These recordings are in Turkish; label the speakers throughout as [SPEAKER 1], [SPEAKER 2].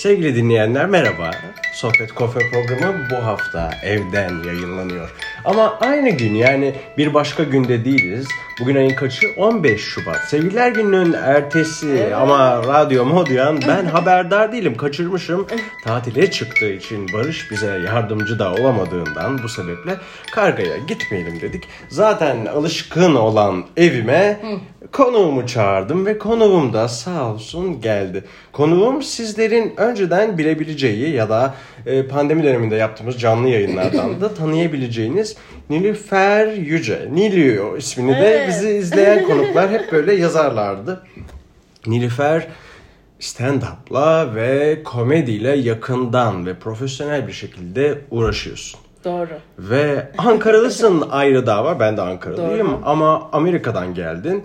[SPEAKER 1] Sevgili dinleyenler merhaba. Sohbet Kofe programı bu hafta evden yayınlanıyor. Ama aynı gün yani bir başka günde değiliz. Bugün ayın kaçı? 15 Şubat. Sevgililer gününün ertesi ama radyo modyan ben haberdar değilim. Kaçırmışım. Tatile çıktığı için Barış bize yardımcı da olamadığından bu sebeple kargaya gitmeyelim dedik. Zaten alışkın olan evime konuğumu çağırdım ve konuğum da sağ olsun geldi. Konuğum sizlerin önceden bilebileceği ya da e, pandemi döneminde yaptığımız canlı yayınlardan da tanıyabileceğiniz Nilüfer Yüce. Nilü ismini de
[SPEAKER 2] Evet.
[SPEAKER 1] Bizi izleyen konuklar hep böyle yazarlardı. Nilüfer stand-up'la ve komediyle yakından ve profesyonel bir şekilde uğraşıyorsun.
[SPEAKER 2] Doğru.
[SPEAKER 1] Ve Ankaralısın ayrı dava. Ben de Ankaralıyım
[SPEAKER 2] Doğru.
[SPEAKER 1] ama Amerika'dan geldin.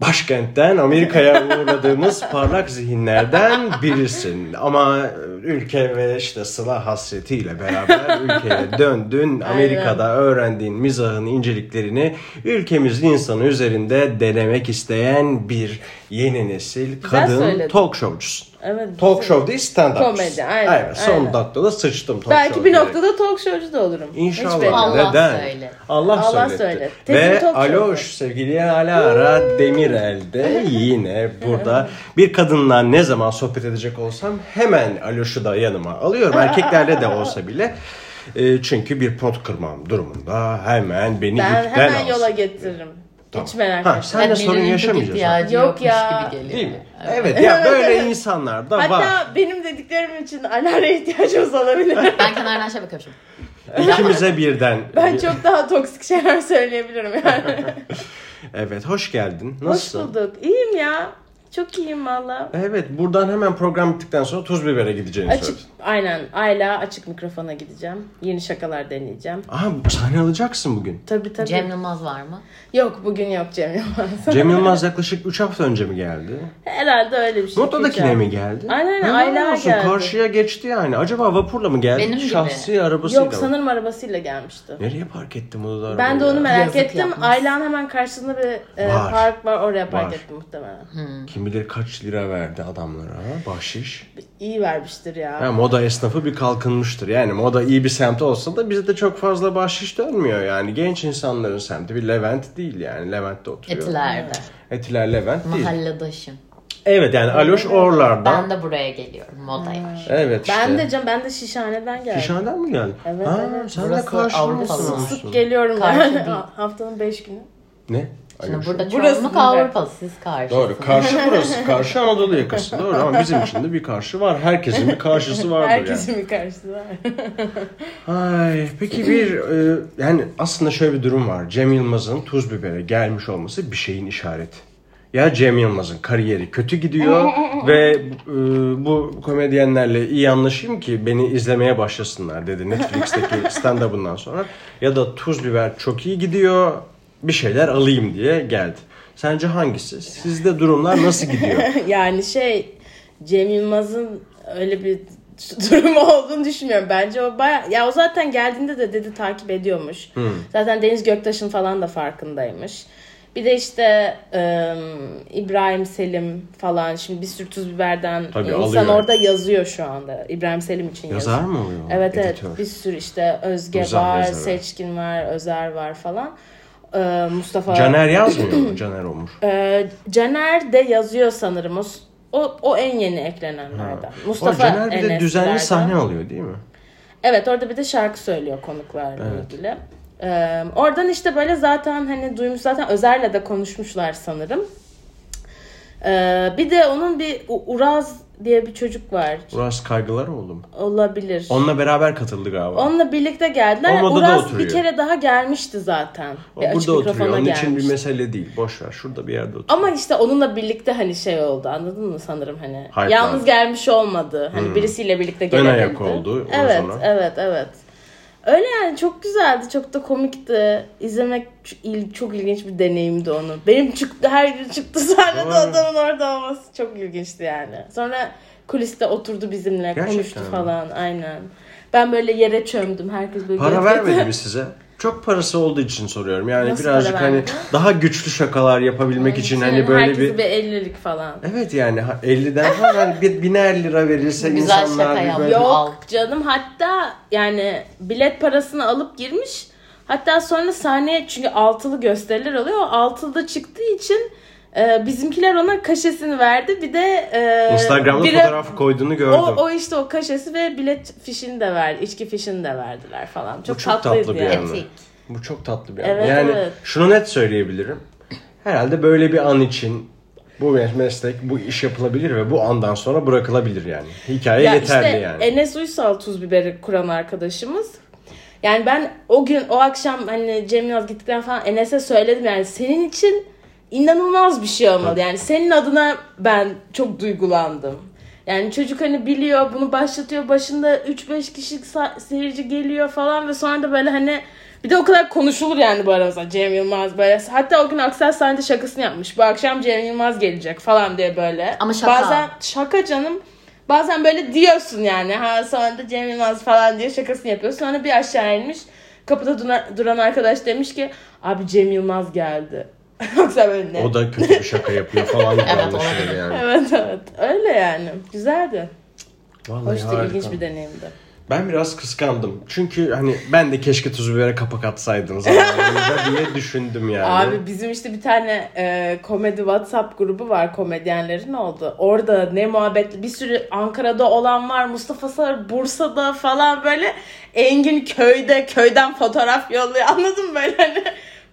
[SPEAKER 1] Başkentten Amerika'ya uğradığımız parlak zihinlerden birisin. Ama ülke ve işte sıla hasretiyle beraber ülkeye döndün. Amerika'da öğrendiğin mizahın inceliklerini ülkemizin insanı üzerinde denemek isteyen bir yeni nesil
[SPEAKER 2] Güzel
[SPEAKER 1] kadın
[SPEAKER 2] söyledin.
[SPEAKER 1] talk showcusun.
[SPEAKER 2] Evet.
[SPEAKER 1] Talk show değil stand up.
[SPEAKER 2] Komedi, aynen,
[SPEAKER 1] Son
[SPEAKER 2] aynen.
[SPEAKER 1] dakikada sıçtım talk
[SPEAKER 2] Belki
[SPEAKER 1] show
[SPEAKER 2] bir noktada talk showcu da olurum.
[SPEAKER 1] İnşallah.
[SPEAKER 2] olmaz.
[SPEAKER 3] Allah
[SPEAKER 1] Neden?
[SPEAKER 3] söyle.
[SPEAKER 1] Allah,
[SPEAKER 2] Allah
[SPEAKER 1] söyletti.
[SPEAKER 2] söyle. Tezim
[SPEAKER 1] Ve. Aloş sevgili Alara Demirel de yine burada. Bir kadınla ne zaman sohbet edecek olsam hemen Aloş'u da yanıma alıyorum. Erkeklerle de olsa bile. E, çünkü bir pot kırmam durumunda hemen beni
[SPEAKER 2] Ben hemen
[SPEAKER 1] alsın.
[SPEAKER 2] yola getiririm.
[SPEAKER 1] Tamam. Ha,
[SPEAKER 2] etme.
[SPEAKER 1] sen de
[SPEAKER 3] Yani
[SPEAKER 1] sorun yaşamayacaksın.
[SPEAKER 2] Yok ya.
[SPEAKER 3] gibi geliyor.
[SPEAKER 1] Değil mi? Evet ya böyle insanlar da var.
[SPEAKER 2] Hatta benim dediklerim için Alar'a ihtiyacımız olabilir.
[SPEAKER 3] Ben kenardan şey bakıyorum.
[SPEAKER 1] İkimize birden.
[SPEAKER 2] ben çok daha toksik şeyler söyleyebilirim yani.
[SPEAKER 1] Evet hoş geldin.
[SPEAKER 2] Hoş
[SPEAKER 1] Nasılsın?
[SPEAKER 2] bulduk. İyiyim ya. Çok iyiyim valla.
[SPEAKER 1] Evet buradan hemen program bittikten sonra tuz bibere gideceğini
[SPEAKER 2] Açık,
[SPEAKER 1] söyledin.
[SPEAKER 2] aynen. Ayla açık mikrofona gideceğim. Yeni şakalar deneyeceğim.
[SPEAKER 1] Aha sahne alacaksın bugün.
[SPEAKER 2] Tabii tabii.
[SPEAKER 3] Cem Yılmaz var mı?
[SPEAKER 2] Yok bugün yok Cem Yılmaz.
[SPEAKER 1] Cem Yılmaz yaklaşık 3 hafta önce mi geldi?
[SPEAKER 2] Herhalde öyle bir şey.
[SPEAKER 1] Motta'dakine
[SPEAKER 2] Güzel.
[SPEAKER 1] mi geldi?
[SPEAKER 2] Aynen,
[SPEAKER 1] Ha,
[SPEAKER 2] Ayla
[SPEAKER 1] olsun,
[SPEAKER 2] geldi.
[SPEAKER 1] Karşıya geçti yani. Acaba vapurla mı geldi?
[SPEAKER 3] Benim gibi.
[SPEAKER 1] Şahsi arabasıyla
[SPEAKER 2] Yok
[SPEAKER 1] mı?
[SPEAKER 2] sanırım arabasıyla gelmişti.
[SPEAKER 1] Nereye park ettim onu da
[SPEAKER 2] Ben de onu merak
[SPEAKER 3] Yazık
[SPEAKER 2] ettim.
[SPEAKER 3] yapmış.
[SPEAKER 2] Aylan hemen karşısında bir e,
[SPEAKER 1] Var.
[SPEAKER 2] park var. Oraya park
[SPEAKER 1] Var.
[SPEAKER 2] ettim muhtemelen.
[SPEAKER 1] Kim bilir kaç lira verdi adamlara bahşiş.
[SPEAKER 2] İyi vermiştir ya.
[SPEAKER 1] Ha, moda esnafı bir kalkınmıştır. Yani moda iyi bir semt olsa da bizde çok fazla bahşiş dönmüyor. Yani genç insanların semti bir Levent değil yani. Levent'te oturuyor.
[SPEAKER 3] Etiler'de.
[SPEAKER 1] Etiler Levent değil.
[SPEAKER 3] Mahalledaşım.
[SPEAKER 1] Evet yani Aloş oralardan.
[SPEAKER 3] Ben de buraya geliyorum. Modaya.
[SPEAKER 1] Evet işte.
[SPEAKER 2] Ben de canım ben de Şişhane'den geldim.
[SPEAKER 1] Şişhane'den mi geldin?
[SPEAKER 2] Evet,
[SPEAKER 1] ha,
[SPEAKER 2] evet.
[SPEAKER 1] Sen de
[SPEAKER 3] Burası
[SPEAKER 1] karşılamışsın
[SPEAKER 3] Avrupa'sı.
[SPEAKER 2] Sık sık geliyorum
[SPEAKER 3] Karşı.
[SPEAKER 2] Haftanın 5 günü.
[SPEAKER 1] Ne?
[SPEAKER 3] Şimdi
[SPEAKER 1] Aloş.
[SPEAKER 3] burada
[SPEAKER 2] Burası
[SPEAKER 3] çoğunluk
[SPEAKER 2] değil.
[SPEAKER 3] Avrupalı. Siz karşı.
[SPEAKER 1] Doğru. Karşı burası. Karşı Anadolu yakası. Doğru ama bizim için de bir karşı var. Herkesin bir karşısı vardır
[SPEAKER 2] Herkesin bir karşısı var.
[SPEAKER 1] yani. Ay, peki bir e, yani aslında şöyle bir durum var. Cem Yılmaz'ın Tuz Biber'e gelmiş olması bir şeyin işareti. Ya Cem Yılmaz'ın kariyeri kötü gidiyor ve e, bu komedyenlerle iyi anlaşayım ki beni izlemeye başlasınlar dedi Netflix'teki stand-up'ından sonra. Ya da Tuz Biber çok iyi gidiyor bir şeyler alayım diye geldi. Sence hangisi? Sizde durumlar nasıl gidiyor?
[SPEAKER 2] yani şey Cem Yılmaz'ın öyle bir durumu olduğunu düşünmüyorum. Bence o baya ya o zaten geldiğinde de dedi takip ediyormuş. Zaten Deniz Göktaş'ın falan da farkındaymış. Bir de işte e, İbrahim Selim falan şimdi bir sürü tuz biberden
[SPEAKER 1] Tabii,
[SPEAKER 2] insan
[SPEAKER 1] alıyor.
[SPEAKER 2] orada yazıyor şu anda. İbrahim Selim için
[SPEAKER 1] Yazar
[SPEAKER 2] yazıyor.
[SPEAKER 1] mı oluyor?
[SPEAKER 2] Evet
[SPEAKER 1] Editör.
[SPEAKER 2] evet bir sürü işte Özge
[SPEAKER 1] Mizah
[SPEAKER 2] var,
[SPEAKER 1] yazarı.
[SPEAKER 2] Seçkin var, Özer var falan. E, Mustafa
[SPEAKER 1] Caner yazmıyor mu? Caner Omur.
[SPEAKER 2] ee, Caner de yazıyor sanırım. O, o, o en yeni eklenenlerden.
[SPEAKER 1] O
[SPEAKER 2] Mustafa
[SPEAKER 1] Caner bir de düzenli sahne alıyor değil mi?
[SPEAKER 2] Evet orada bir de şarkı söylüyor konuklarla
[SPEAKER 1] Evet.
[SPEAKER 2] ilgili. Ee, oradan işte böyle zaten hani duymuş zaten Özer'le de konuşmuşlar sanırım. Ee, bir de onun bir Uraz diye bir çocuk var.
[SPEAKER 1] Uras Kaygılar oldu mu?
[SPEAKER 2] Olabilir.
[SPEAKER 1] Onunla beraber katıldı galiba.
[SPEAKER 2] Onunla birlikte geldiler.
[SPEAKER 1] O modada
[SPEAKER 2] Uraz
[SPEAKER 1] oturuyor.
[SPEAKER 2] bir kere daha gelmişti zaten.
[SPEAKER 1] o
[SPEAKER 2] Bir
[SPEAKER 1] burada oturuyor. Onun için bir
[SPEAKER 2] gelmişti.
[SPEAKER 1] mesele değil. Boş ver. Şurada bir yerde oturuyor.
[SPEAKER 2] Ama işte onunla birlikte hani şey oldu anladın mı sanırım hani.
[SPEAKER 1] Hype'landı.
[SPEAKER 2] Yalnız gelmiş olmadı. Hani birisiyle birlikte
[SPEAKER 1] Ön
[SPEAKER 2] gelebildi.
[SPEAKER 1] ayak oldu
[SPEAKER 2] Evet evet evet. Öyle yani çok güzeldi. Çok da komikti. İzlemek çok ilginç bir deneyimdi onu. Benim çıktı her gün çıktı sahnede
[SPEAKER 1] Doğru.
[SPEAKER 2] adamın orada olması çok ilginçti yani. Sonra kuliste oturdu bizimle
[SPEAKER 1] Gerçekten
[SPEAKER 2] konuştu
[SPEAKER 1] mi?
[SPEAKER 2] falan aynen. Ben böyle yere çömdüm. Herkes böyle
[SPEAKER 1] Para vermedi mi size? Çok parası olduğu için soruyorum. Yani
[SPEAKER 2] Nasıl
[SPEAKER 1] birazcık hani
[SPEAKER 2] verdi?
[SPEAKER 1] daha güçlü şakalar yapabilmek için hani böyle bir
[SPEAKER 2] bir 50'lik falan.
[SPEAKER 1] Evet yani ha- 50'den falan hani bir biner lira verilse
[SPEAKER 3] Güzel
[SPEAKER 1] insanlar
[SPEAKER 3] şaka
[SPEAKER 1] bir böyle...
[SPEAKER 3] Yok.
[SPEAKER 2] Yok
[SPEAKER 3] Al.
[SPEAKER 2] canım hatta yani bilet parasını alıp girmiş. Hatta sonra sahneye çünkü altılı gösteriler oluyor. O altılı çıktığı için e, bizimkiler ona kaşesini verdi. Bir de e,
[SPEAKER 1] Instagram'da
[SPEAKER 2] bire-
[SPEAKER 1] fotoğraf koyduğunu gördüm.
[SPEAKER 2] O, o işte o kaşesi ve bilet fişini de verdi. içki fişini de verdiler falan. Çok,
[SPEAKER 1] Bu çok
[SPEAKER 2] tatlıydı
[SPEAKER 1] tatlı bir
[SPEAKER 2] yani.
[SPEAKER 3] Etik.
[SPEAKER 1] Bu çok tatlı bir
[SPEAKER 2] Evet,
[SPEAKER 1] an. Yani
[SPEAKER 2] evet.
[SPEAKER 1] şunu net söyleyebilirim. Herhalde böyle bir an için bu meslek, bu iş yapılabilir ve bu andan sonra bırakılabilir yani. Hikaye
[SPEAKER 2] Ya
[SPEAKER 1] yeterli
[SPEAKER 2] işte
[SPEAKER 1] yani.
[SPEAKER 2] Enes Uysal tuz biberi kuran arkadaşımız. Yani ben o gün o akşam hani Cem Yılmaz gittikten falan Enes'e söyledim yani senin için inanılmaz bir şey olmalı. Yani senin adına ben çok duygulandım. Yani çocuk hani biliyor bunu başlatıyor başında 3-5 kişi sa- seyirci geliyor falan ve sonra da böyle hani bir de o kadar konuşulur yani bu aramızda Cem Yılmaz böyle. Hatta o gün Aksel sahnede şakasını yapmış. Bu akşam Cem Yılmaz gelecek falan diye böyle.
[SPEAKER 3] Ama şaka.
[SPEAKER 2] Bazen şaka canım. Bazen böyle diyorsun yani. Ha sonra da Cem Yılmaz falan diye şakasını yapıyor. Sonra bir aşağı inmiş. Kapıda duran arkadaş demiş ki abi Cem Yılmaz geldi. Yoksa böyle ne?
[SPEAKER 1] O da kötü bir şaka yapıyor falan gibi
[SPEAKER 3] Evet,
[SPEAKER 1] yani.
[SPEAKER 2] Evet evet. Öyle yani. Güzeldi.
[SPEAKER 1] Vallahi
[SPEAKER 2] Hoştu.
[SPEAKER 1] harika.
[SPEAKER 2] ilginç bir deneyimdi.
[SPEAKER 1] Ben biraz kıskandım. Çünkü hani ben de keşke tuzu bibere kapak atsaydınız zamanında diye düşündüm yani.
[SPEAKER 2] Abi bizim işte bir tane e, komedi WhatsApp grubu var komedyenlerin oldu. Orada ne muhabbetli bir sürü Ankara'da olan var. Mustafa Sar Bursa'da falan böyle. Engin köyde köyden fotoğraf yolluyor. Anladın mı böyle hani?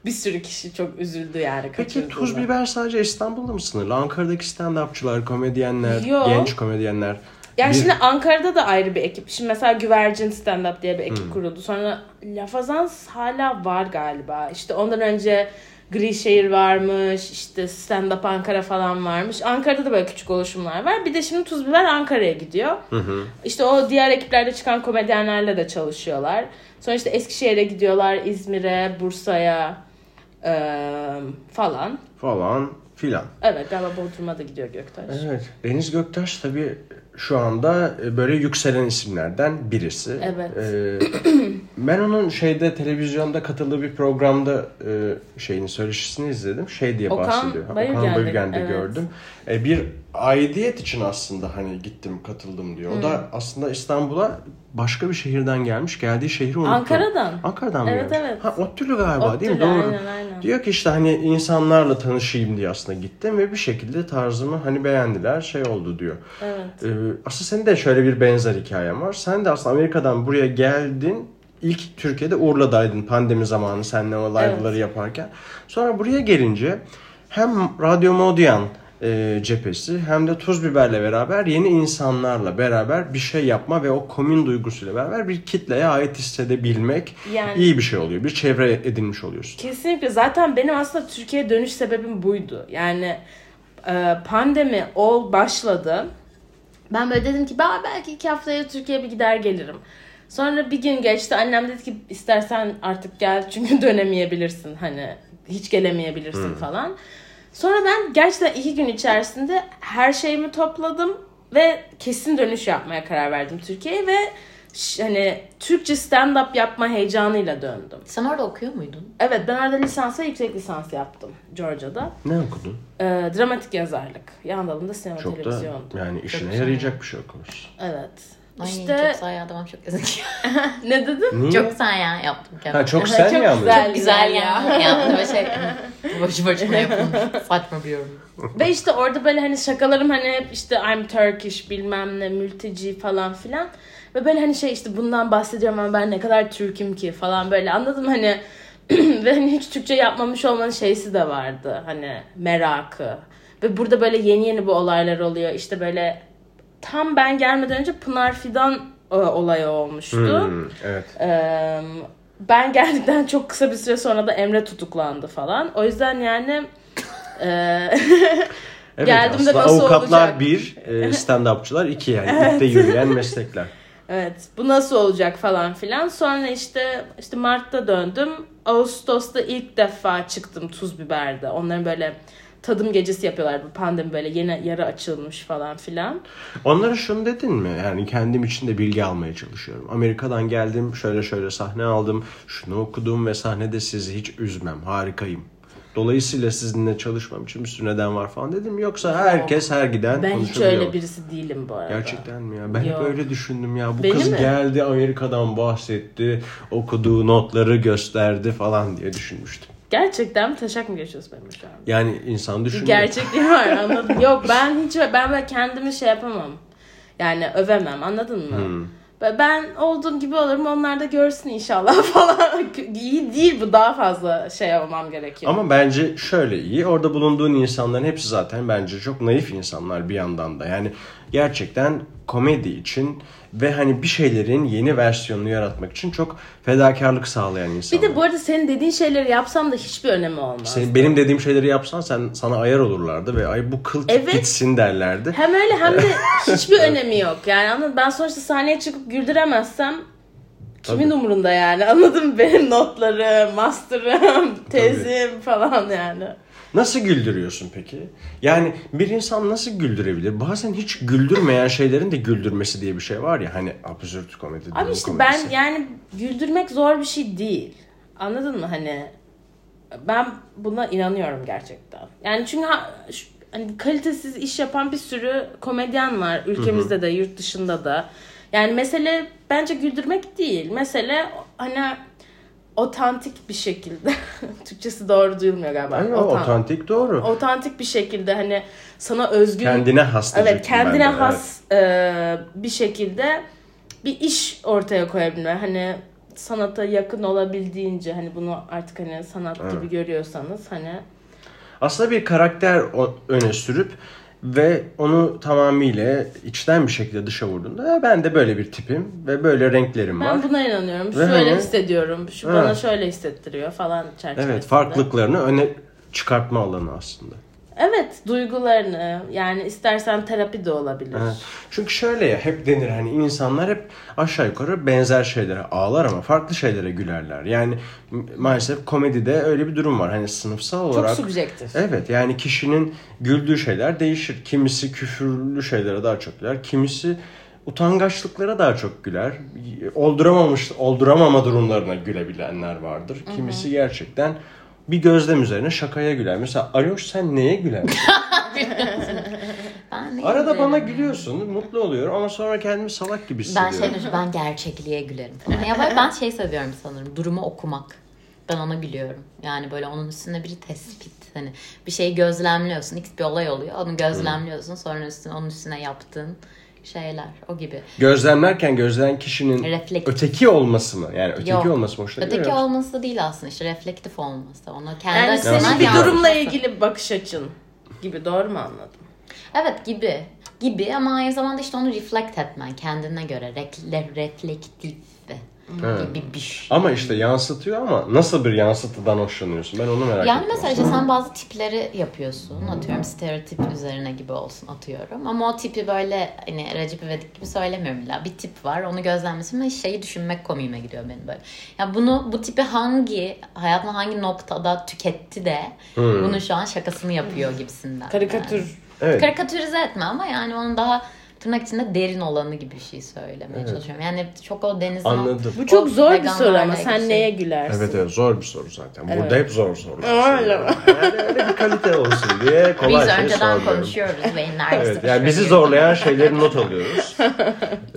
[SPEAKER 2] Bir sürü kişi çok üzüldü yani.
[SPEAKER 1] Peki tuz biber sadece İstanbul'da mı sınırlı? Ankara'daki stand-upçılar, komedyenler,
[SPEAKER 2] Yok.
[SPEAKER 1] genç komedyenler.
[SPEAKER 2] Yani
[SPEAKER 1] bir-
[SPEAKER 2] şimdi Ankara'da da ayrı bir ekip. Şimdi mesela Güvercin Stand Up diye bir ekip
[SPEAKER 1] Hmm.
[SPEAKER 2] kuruldu. Sonra Lafazans hala var galiba. İşte ondan önce Grişehir varmış. işte Stand Up Ankara falan varmış. Ankara'da da böyle küçük oluşumlar var. Bir de şimdi Tuz Biber Ankara'ya gidiyor. İşte o diğer ekiplerde çıkan komedyenlerle de çalışıyorlar. Sonra işte Eskişehir'e gidiyorlar. İzmir'e, Bursa'ya eee, falan.
[SPEAKER 1] falan filan.
[SPEAKER 2] Evet galiba Bodrum'a da gidiyor Göktaş.
[SPEAKER 1] Evet. Deniz Göktaş tabii şu anda e, böyle yükselen isimlerden birisi.
[SPEAKER 2] Evet.
[SPEAKER 1] Ee, ben onun şeyde televizyonda katıldığı bir programda e, şeyini söyleşisini izledim. Şey diye
[SPEAKER 2] Okan
[SPEAKER 1] bahsediyor.
[SPEAKER 2] Bayülgen'de,
[SPEAKER 1] Okan Bayülgen'de
[SPEAKER 2] evet.
[SPEAKER 1] gördüm. E, bir aidiyet için aslında hani gittim katıldım diyor. O da
[SPEAKER 2] Hmm.
[SPEAKER 1] aslında İstanbul'a başka bir şehirden gelmiş. Geldiği şehri unuttum.
[SPEAKER 2] Ankara'dan.
[SPEAKER 1] Ankara'dan mı
[SPEAKER 2] Evet,
[SPEAKER 1] gelmiş?
[SPEAKER 2] evet.
[SPEAKER 1] Ha Ottülü galiba değil mi?
[SPEAKER 2] Ottülü,
[SPEAKER 1] Doğru.
[SPEAKER 2] aynen, aynen.
[SPEAKER 1] Diyor ki işte hani insanlarla tanışayım diye aslında gittim ve bir şekilde tarzımı hani beğendiler şey oldu diyor.
[SPEAKER 2] Evet.
[SPEAKER 1] Ee, aslında senin de şöyle bir benzer hikayen var. Sen de aslında Amerika'dan buraya geldin. İlk Türkiye'de Urla'daydın pandemi zamanı seninle o live'ları
[SPEAKER 2] Evet.
[SPEAKER 1] yaparken. Sonra buraya gelince hem Radyo Modyan e, cephesi hem de Tuz Biber'le beraber yeni insanlarla beraber bir şey yapma ve o komün duygusuyla beraber bir kitleye ait hissedebilmek
[SPEAKER 2] Yani-
[SPEAKER 1] iyi bir şey oluyor. Bir çevre edinmiş oluyorsun.
[SPEAKER 2] Kesinlikle. Zaten benim aslında Türkiye'ye dönüş sebebim buydu. Yani e, pandemi ol başladı. Ben böyle dedim ki ben belki iki haftaya Türkiye'ye bir gider gelirim. Sonra bir gün geçti. Annem dedi ki istersen artık gel çünkü dönemeyebilirsin. Hani hiç gelemeyebilirsin falan. Sonra ben gerçekten iki gün içerisinde her şeyimi topladım ve kesin dönüş yapmaya karar verdim Türkiye'ye ve hani Türkçe stand-up yapma heyecanıyla döndüm.
[SPEAKER 3] Sen orada okuyor muydun?
[SPEAKER 2] Evet ben orada lisans ve yüksek lisans yaptım Georgia'da.
[SPEAKER 1] Ne okudun?
[SPEAKER 2] Ee, dramatik yazarlık. Yan dalında sinema
[SPEAKER 1] Çok da yani işine yarayacak bir şey okumuşsun.
[SPEAKER 2] Evet.
[SPEAKER 3] Ay
[SPEAKER 2] işte
[SPEAKER 3] çok güzel ya tamam çok güzel.
[SPEAKER 2] ne dedim?
[SPEAKER 1] Niye?
[SPEAKER 3] çok güzel ya yaptım kendime.
[SPEAKER 1] Ha çok sen
[SPEAKER 2] Çok
[SPEAKER 1] yaptın?
[SPEAKER 2] güzel.
[SPEAKER 3] güzel ya.
[SPEAKER 2] Ya.
[SPEAKER 3] Yaptım ve şey boşu boşuna yapılmış. Saçma bir yorum.
[SPEAKER 2] Ve işte orada böyle hani şakalarım hani hep işte I'm Turkish bilmem ne mülteci falan filan. Ve böyle hani şey işte bundan bahsediyorum ama ben ne kadar Türk'üm ki falan böyle anladım hani ve hani hiç Türkçe yapmamış olmanın şeysi de vardı hani merakı. Ve burada böyle yeni yeni bu olaylar oluyor. İşte böyle tam ben gelmeden önce Pınar Fidan e, olayı olmuştu.
[SPEAKER 1] Hmm, evet.
[SPEAKER 2] Ee, ben geldikten çok kısa bir süre sonra da Emre tutuklandı falan. O yüzden yani e,
[SPEAKER 1] Evet,
[SPEAKER 2] Geldim de
[SPEAKER 1] aslında
[SPEAKER 2] nasıl
[SPEAKER 1] avukatlar
[SPEAKER 2] olacak?
[SPEAKER 1] bir, e, stand-upçılar iki yani. İpte yürüyen meslekler.
[SPEAKER 2] evet bu nasıl olacak falan filan. Sonra işte işte Mart'ta döndüm. Ağustos'ta ilk defa çıktım Tuz Biber'de. Onların böyle tadım gecesi yapıyorlar bu pandemi böyle yeni yarı açılmış falan filan.
[SPEAKER 1] Onlara şunu dedin mi? Yani kendim için de bilgi almaya çalışıyorum. Amerika'dan geldim, şöyle şöyle sahne aldım, şunu okudum ve sahnede sizi hiç üzmem, harikayım. Dolayısıyla sizinle çalışmam için bir sürü neden var falan dedim. Yoksa herkes her giden
[SPEAKER 2] Ben hiç öyle birisi değilim bu arada.
[SPEAKER 1] Gerçekten mi ya? Ben
[SPEAKER 2] Yok.
[SPEAKER 1] hep öyle düşündüm ya. Bu
[SPEAKER 2] Beni
[SPEAKER 1] kız
[SPEAKER 2] mi?
[SPEAKER 1] geldi Amerika'dan bahsetti, okuduğu notları gösterdi falan diye düşünmüştüm.
[SPEAKER 2] Gerçekten mi? taşak mı geçiyorsun benim şu an?
[SPEAKER 1] Yani insan
[SPEAKER 2] Bir
[SPEAKER 1] düşünüyor.
[SPEAKER 2] gerçekliği var anladın Yok ben hiç ben böyle kendimi şey yapamam. Yani övemem anladın mı?
[SPEAKER 1] Hmm.
[SPEAKER 2] Ben olduğum gibi olurum onlar da görsün inşallah falan. İyi değil bu daha fazla şey yapmam gerekiyor.
[SPEAKER 1] Ama bence şöyle iyi. Orada bulunduğun insanların hepsi zaten bence çok naif insanlar bir yandan da. Yani gerçekten komedi için ve hani bir şeylerin yeni versiyonunu yaratmak için çok fedakarlık sağlayan
[SPEAKER 2] bir
[SPEAKER 1] insanlar.
[SPEAKER 2] de bu arada senin dediğin şeyleri yapsam da hiçbir önemi olmaz.
[SPEAKER 1] Senin, benim dediğim şeyleri yapsan sen sana ayar olurlardı ve ay bu kıl
[SPEAKER 2] Evet.
[SPEAKER 1] gitsin derlerdi.
[SPEAKER 2] Hem öyle hem de hiçbir önemi yok. Yani anladın? Ben sonuçta sahneye çıkıp güldüremezsem kimin
[SPEAKER 1] Tabii.
[SPEAKER 2] umurunda yani? Anladın mı? Benim notlarım, master'ım, tezim falan yani.
[SPEAKER 1] Nasıl güldürüyorsun peki? Yani bir insan nasıl güldürebilir? Bazen hiç güldürmeyen şeylerin de güldürmesi diye bir şey var ya hani absürt komedi.
[SPEAKER 2] Abi işte
[SPEAKER 1] komedisi.
[SPEAKER 2] ben yani güldürmek zor bir şey değil. Anladın mı hani? Ben buna inanıyorum gerçekten. Yani çünkü hani kalitesiz iş yapan bir sürü komedyen var ülkemizde de yurt dışında da. Yani mesele bence güldürmek değil. Mesele hani otantik bir şekilde Türkçesi doğru duyulmuyor galiba.
[SPEAKER 1] Aynen,
[SPEAKER 2] Otan-
[SPEAKER 1] otantik doğru.
[SPEAKER 2] otantik bir şekilde hani sana özgün
[SPEAKER 1] Kendine has
[SPEAKER 2] Evet kendine
[SPEAKER 1] ben de,
[SPEAKER 2] has e, bir şekilde bir iş ortaya koyabilme. Hani sanata yakın olabildiğince hani bunu artık hani sanat gibi görüyorsanız hani
[SPEAKER 1] Aslında bir karakter öne sürüp ve onu tamamıyla içten bir şekilde dışa vurduğunda "Ya ben de böyle bir tipim ve böyle renklerim var.
[SPEAKER 2] ben buna inanıyorum.
[SPEAKER 1] Ve
[SPEAKER 2] şöyle
[SPEAKER 1] hani-
[SPEAKER 2] hissediyorum. Şu
[SPEAKER 1] Evet.
[SPEAKER 2] bana şöyle hissettiriyor falan çerçevesinde.
[SPEAKER 1] Evet farklılıklarını öne çıkartma alanı aslında.
[SPEAKER 2] Evet duygularını yani istersen terapi de olabilir.
[SPEAKER 1] Evet. Çünkü şöyle ya hep denir hani insanlar hep aşağı yukarı benzer şeylere ağlar ama farklı şeylere gülerler. Yani maalesef komedide öyle bir durum var. Hani sınıfsal
[SPEAKER 2] Çok
[SPEAKER 1] olarak
[SPEAKER 2] subjektif.
[SPEAKER 1] Evet yani kişinin güldüğü şeyler değişir. Kimisi küfürlü şeylere daha çok güler. Kimisi utangaçlıklara daha çok güler. Olduramamış, olduramama durumlarına gülebilenler vardır. Kimisi gerçekten bir gözlem üzerine şakaya güler. Mesela Ayoş sen neye gülersin?
[SPEAKER 3] Ben
[SPEAKER 1] Arada
[SPEAKER 3] gülerim
[SPEAKER 1] bana gülüyorsun, mutlu oluyorum ama sonra kendimi salak gibi
[SPEAKER 3] Ben
[SPEAKER 1] hissediyorum.
[SPEAKER 3] şey düşünüyorum, ben gerçekliğe gülerim. Ya ben, ben şey seviyorum sanırım. Durumu okumak. Ben ona gülüyorum. Yani böyle onun üstüne bir tespit. Hani bir şeyi gözlemliyorsun. X bir olay oluyor. Onu gözlemliyorsun. Sonra üstüne onun üstüne yaptığın şeyler. O gibi.
[SPEAKER 1] Gözlemlerken gözleyen kişinin
[SPEAKER 3] Reflektif.
[SPEAKER 1] öteki olması mı? Yani öteki
[SPEAKER 3] Yok.
[SPEAKER 1] olması mı hoşuna gidiyor
[SPEAKER 3] Öteki
[SPEAKER 1] yoksa?
[SPEAKER 3] olması değil aslında işte reflektif olması. Onu kendi
[SPEAKER 2] Yani senin bir durumla ilgili bir bakış açın gibi doğru mu anladım?
[SPEAKER 3] Evet gibi. Gibi ama aynı zamanda işte onu reflect etmen kendine göre. Rekle, reflektif
[SPEAKER 1] Evet.
[SPEAKER 3] gibi bir şey.
[SPEAKER 1] Ama işte yansıtıyor ama nasıl bir yansıtıdan hoşlanıyorsun? Ben onu merak
[SPEAKER 3] Yani
[SPEAKER 1] ettim.
[SPEAKER 3] mesela işte sen bazı tipleri yapıyorsun. Atıyorum stereotip üzerine gibi olsun atıyorum. Ama o tipi böyle hani Recep İvedik gibi söylemiyorum illa. Bir tip var onu gözlemlesin ve şeyi düşünmek komiğime gidiyor benim böyle. Ya bunu bu tipi hangi hayatın hangi noktada tüketti de bunun şu an şakasını yapıyor gibisinden.
[SPEAKER 2] Karikatür.
[SPEAKER 3] Yani.
[SPEAKER 1] Evet.
[SPEAKER 3] Karikatürize etme ama yani onun daha tırnak içinde derin olanı gibi bir şey söylemeye çalışıyorum. Yani çok o denizin
[SPEAKER 1] Anladım.
[SPEAKER 2] Bu çok zor bir soru ama sen
[SPEAKER 3] şey.
[SPEAKER 2] neye gülersin?
[SPEAKER 1] Evet evet zor bir soru zaten. Burada
[SPEAKER 2] Evet.
[SPEAKER 1] hep zor sorular.
[SPEAKER 2] Öyle
[SPEAKER 1] soruyorum. Yani öyle bir kalite olsun diye kolay
[SPEAKER 3] Biz
[SPEAKER 1] şey
[SPEAKER 3] önceden
[SPEAKER 1] sormuyorum.
[SPEAKER 3] konuşuyoruz beyinler
[SPEAKER 1] Evet yani bizi zorlayan şeyleri not alıyoruz.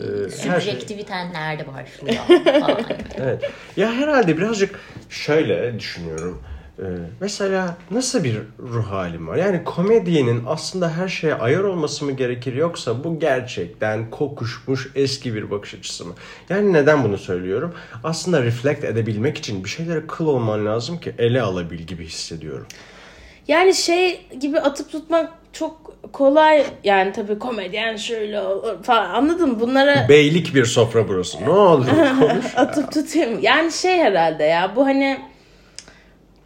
[SPEAKER 1] Ee, her şey-
[SPEAKER 3] Subjektiviten nerede başlıyor falan.
[SPEAKER 1] Evet. Ya herhalde birazcık şöyle düşünüyorum. Mesela nasıl bir ruh halim var? Yani komedyenin aslında her şeye ayar olması mı gerekir yoksa bu gerçekten kokuşmuş eski bir bakış açısı mı? Yani neden bunu söylüyorum? Aslında reflect edebilmek için bir şeylere kıl olman lazım ki ele alabil gibi hissediyorum.
[SPEAKER 2] Yani şey gibi atıp tutmak çok kolay. Yani tabii komedyen şöyle olur falan anladın mı? Bunlara
[SPEAKER 1] Beylik bir sofra burası. Ne olur konuş.
[SPEAKER 2] atıp tutayım. Yani şey herhalde ya bu hani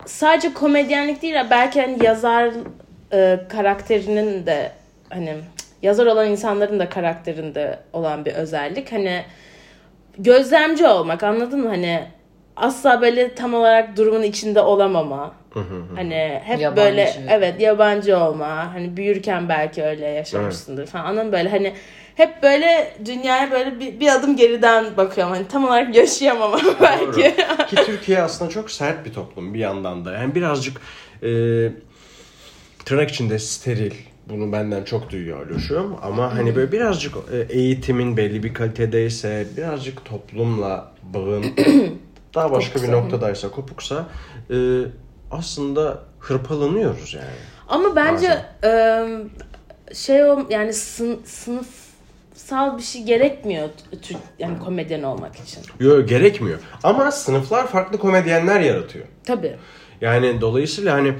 [SPEAKER 2] sadece komedyenlik değil belki hani yazar e, karakterinin de hani yazar olan insanların da karakterinde olan bir özellik. Hani gözlemci olmak anladın mı? Hani asla böyle tam olarak durumun içinde olamama. Hani hep
[SPEAKER 3] Yabancı.
[SPEAKER 2] böyle evet yabancı olma. Hani büyürken belki öyle yaşamışsındır falan. Anladın mı? böyle hani hep böyle dünyaya böyle bir, bir adım geriden bakıyorum. Hani tam olarak yaşayamam belki.
[SPEAKER 1] Ki Türkiye aslında çok sert bir toplum bir yandan da. Yani birazcık e, tırnak içinde steril. Bunu benden çok duyuyor Aluşum. Ama hani böyle birazcık e, eğitimin belli bir kalitedeyse, birazcık toplumla bağın daha başka bir
[SPEAKER 2] Kopuksa.
[SPEAKER 1] noktadaysa, kopuksa e, aslında hırpalanıyoruz yani.
[SPEAKER 2] Ama bence ıı, şey o yani sın, sınıfsal bir şey gerekmiyor Türk yani komedyen olmak için.
[SPEAKER 1] Yok gerekmiyor. Ama sınıflar farklı komedyenler yaratıyor.
[SPEAKER 2] Tabii.
[SPEAKER 1] Yani dolayısıyla hani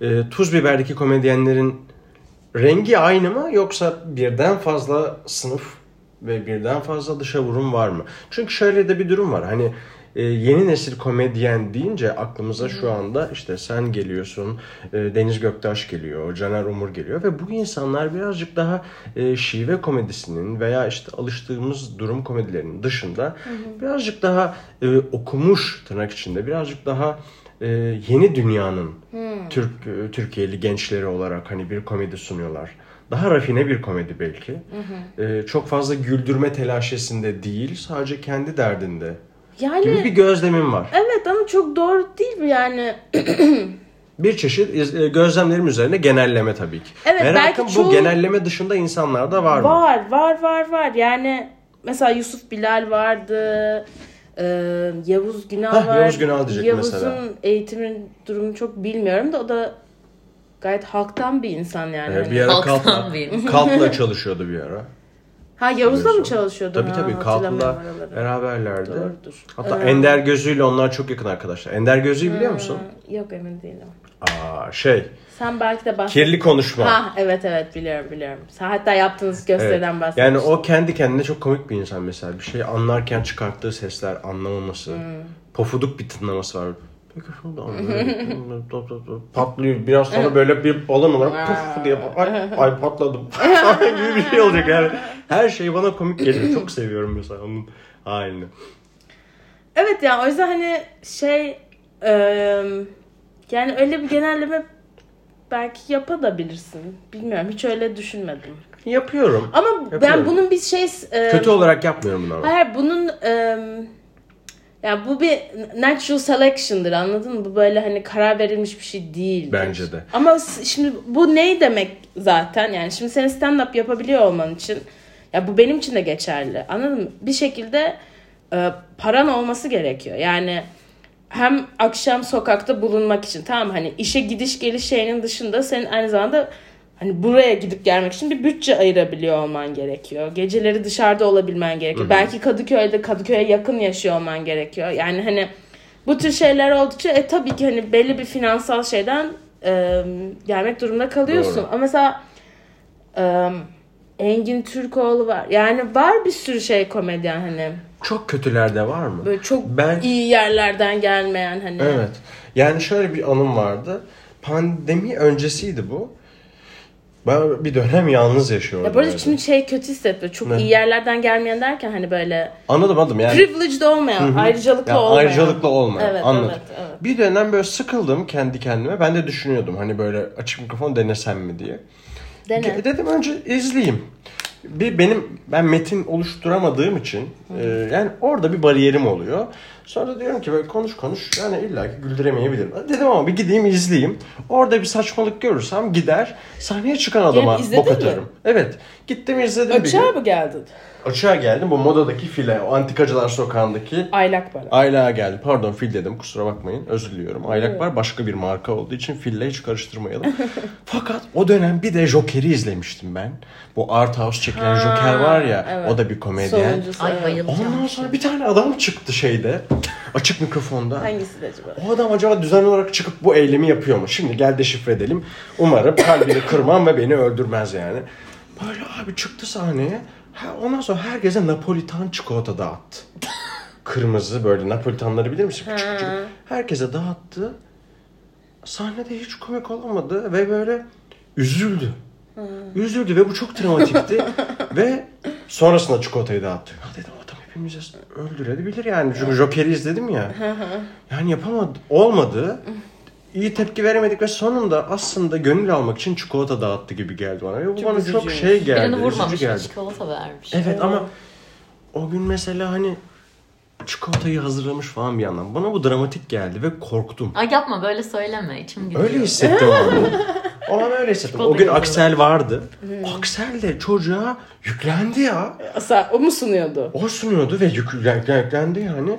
[SPEAKER 1] e, tuz biberdeki komedyenlerin rengi aynı mı yoksa birden fazla sınıf ve birden fazla dışa vurum var mı? Çünkü şöyle de bir durum var. Hani e, yeni nesil komedyen deyince aklımıza şu anda işte sen geliyorsun, e, Deniz Göktaş geliyor, Caner Umur geliyor ve bu insanlar birazcık daha e, şive komedisinin veya işte alıştığımız durum komedilerinin dışında birazcık daha e, okumuş tırnak içinde birazcık daha e, yeni dünyanın Türk e, Türkiye'li gençleri olarak hani bir komedi sunuyorlar. Daha rafine bir komedi belki. E, çok fazla güldürme telaşesinde değil, sadece kendi derdinde
[SPEAKER 2] Yani
[SPEAKER 1] gibi bir gözlemim var.
[SPEAKER 2] evet ama çok doğru değil mi yani?
[SPEAKER 1] Bir çeşit e, gözlemlerim üzerine genelleme tabii ki.
[SPEAKER 2] Evet,
[SPEAKER 1] Merakım
[SPEAKER 2] belki
[SPEAKER 1] bu
[SPEAKER 2] çoğu-
[SPEAKER 1] genelleme dışında insanlar da var mı?
[SPEAKER 2] Var var var var yani mesela Yusuf Bilal vardı. Ee, Yavuz Günal
[SPEAKER 1] Hah,
[SPEAKER 2] var.
[SPEAKER 1] Yavuz Günal diyecek
[SPEAKER 2] Yavuz'un
[SPEAKER 1] mesela.
[SPEAKER 2] eğitimin durumunu çok bilmiyorum da o da gayet halktan bir insan yani.
[SPEAKER 1] E,
[SPEAKER 2] Hani-
[SPEAKER 1] bir ara
[SPEAKER 3] Halktan
[SPEAKER 1] Kalt'la,
[SPEAKER 3] bir.
[SPEAKER 1] Kalt'la çalışıyordu bir ara.
[SPEAKER 2] Ha Yavuz'da mı çalışıyordu?
[SPEAKER 1] Tabii
[SPEAKER 2] Ha,
[SPEAKER 1] tabii
[SPEAKER 2] hatırlamıyorum oraları.
[SPEAKER 1] beraberlerdi.
[SPEAKER 2] Doğrudur.
[SPEAKER 1] Hatta
[SPEAKER 2] Ee,
[SPEAKER 1] Ender Gözü'yle onlar çok yakın arkadaşlar. Ender Gözü'yü biliyor musun?
[SPEAKER 2] Ha, Yok emin değilim.
[SPEAKER 1] Aa şey,
[SPEAKER 2] Sen belki de bahset.
[SPEAKER 1] kirli konuşma.
[SPEAKER 2] Ha evet evet biliyorum biliyorum. Sen hatta yaptığınız gösteriden
[SPEAKER 1] Evet.
[SPEAKER 2] bahsetmiştin.
[SPEAKER 1] Yani o kendi kendine çok komik bir insan mesela. Bir şey anlarken çıkarttığı sesler anlamaması.
[SPEAKER 2] Hmm.
[SPEAKER 1] Pofuduk bir tınlaması var. Patlıyor. Biraz sonra böyle bir balon olarak puf diye ay, ay patladım. gibi bir şey olacak yani. Her şey bana komik geliyor. Çok seviyorum mesela onun halini.
[SPEAKER 2] Evet yani o yüzden hani şey e, yani öyle bir genelleme belki yapabilirsin. Bilmiyorum hiç öyle düşünmedim.
[SPEAKER 1] Yapıyorum.
[SPEAKER 2] Ama
[SPEAKER 1] Yapıyorum.
[SPEAKER 2] ben bunun bir şey e,
[SPEAKER 1] Kötü olarak yapmıyorum bunu ama.
[SPEAKER 2] Hayır bunun e, ya bu bir natural selection'dır anladın mı? Bu böyle hani karar verilmiş bir şey değil.
[SPEAKER 1] Bence de.
[SPEAKER 2] Ama şimdi bu ne demek zaten? Yani şimdi senin stand up yapabiliyor olman için ya bu benim için de geçerli. Anladın mı? Bir şekilde e, paran olması gerekiyor. Yani hem akşam sokakta bulunmak için tamam hani işe gidiş geliş şeyinin dışında senin aynı zamanda hani buraya gidip gelmek için bir bütçe ayırabiliyor olman gerekiyor. Geceleri dışarıda olabilmen gerekiyor. Belki Kadıköy'de Kadıköy'e yakın yaşıyor olman gerekiyor. Yani hani bu tür şeyler oldukça e, tabii ki hani belli bir finansal şeyden e, gelmek durumunda kalıyorsun.
[SPEAKER 1] Doğru.
[SPEAKER 2] Ama mesela e, Engin Türkoğlu var. Yani var bir sürü şey komedyen hani
[SPEAKER 1] Çok kötülerde var mı?
[SPEAKER 2] böyle çok
[SPEAKER 1] Ben-
[SPEAKER 2] iyi yerlerden gelmeyen hani.
[SPEAKER 1] Evet. Yani şöyle bir anım vardı. Pandemi öncesiydi bu. Ben bir dönem yalnız yaşıyordum.
[SPEAKER 2] Ya bu arada şimdi şey kötü hissetmiyor. Çok
[SPEAKER 1] Ne?
[SPEAKER 2] iyi yerlerden gelmeyen derken hani böyle
[SPEAKER 1] Anladım anladım yani.
[SPEAKER 2] privileged olmayan, ayrıcalıklı
[SPEAKER 1] Ya
[SPEAKER 2] olmayan.
[SPEAKER 1] ayrıcalıklı olmayan.
[SPEAKER 2] Evet,
[SPEAKER 1] Anladım.
[SPEAKER 2] evet, evet.
[SPEAKER 1] Bir dönem böyle sıkıldım kendi kendime. Ben de düşünüyordum hani böyle açık mikrofon denesem mi diye.
[SPEAKER 2] Dene.
[SPEAKER 1] Dedim önce izleyeyim. Bir benim ben metin oluşturamadığım için e, yani orada bir bariyerim oluyor. Sonra diyorum ki böyle konuş konuş yani illa ki güldüremeyebilirim. Dedim ama bir gideyim izleyeyim. Orada bir saçmalık görürsem gider sahneye çıkan adama
[SPEAKER 2] izledin
[SPEAKER 1] bok
[SPEAKER 2] mi?
[SPEAKER 1] atarım. Evet gittim izledim bir
[SPEAKER 2] Açığa
[SPEAKER 1] gün.
[SPEAKER 2] mı geldin?
[SPEAKER 1] Açığa geldim bu modadaki file o antikacılar sokağındaki
[SPEAKER 2] Aylak para.
[SPEAKER 1] Ayla geldi. Pardon fil dedim kusura bakmayın. Özür diliyorum. Aylak var başka bir marka olduğu için fille hiç karıştırmayalım. Fakat o dönem bir de Joker'i izlemiştim ben. Bu Art House çekilen
[SPEAKER 2] Ha,
[SPEAKER 1] Joker var ya
[SPEAKER 2] evet.
[SPEAKER 1] o da bir komedyen.
[SPEAKER 2] Sonuncusu.
[SPEAKER 3] Ay
[SPEAKER 2] evet.
[SPEAKER 3] bayılacağım.
[SPEAKER 1] Ondan sonra bir tane adam çıktı şeyde. Açık mikrofonda.
[SPEAKER 2] Hangisi de acaba?
[SPEAKER 1] O adam acaba düzenli olarak çıkıp bu eylemi yapıyor mu? Şimdi gel deşifre edelim. Umarım kalbini kırmam ve beni öldürmez yani. Böyle abi çıktı sahneye. Ha, ondan sonra herkese Napolitan çikolata dağıttı. Kırmızı böyle Napolitanları bilir misin? Küçük küçük. Herkese dağıttı. Sahnede hiç komik olamadı ve böyle üzüldü. Üzüldü ve bu çok travmatikti. ve sonrasında çikolatayı dağıttı. Ha dedim hepimizi öldürebilir yani. Çünkü Joker'i izledim ya. Yani yapamadı. Olmadı. iyi tepki veremedik ve sonunda aslında gönül almak için çikolata dağıttı gibi geldi bana. Ve bu bana çok şey geldi.
[SPEAKER 3] Birini vurmamış
[SPEAKER 1] geldi.
[SPEAKER 3] çikolata vermiş.
[SPEAKER 1] Evet ama o gün mesela hani çikolatayı hazırlamış falan bir yandan. Bana bu dramatik geldi ve korktum.
[SPEAKER 3] Ay yapma böyle söyleme içim gidiyor.
[SPEAKER 1] Öyle hissettim an. O an öyle hissettim. O gün
[SPEAKER 3] Çikolata
[SPEAKER 1] Aksel vardı. Aksel de çocuğa yüklendi ya.
[SPEAKER 2] Asa o mu sunuyordu?
[SPEAKER 1] O sunuyordu ve yüklen- yüklendi yani.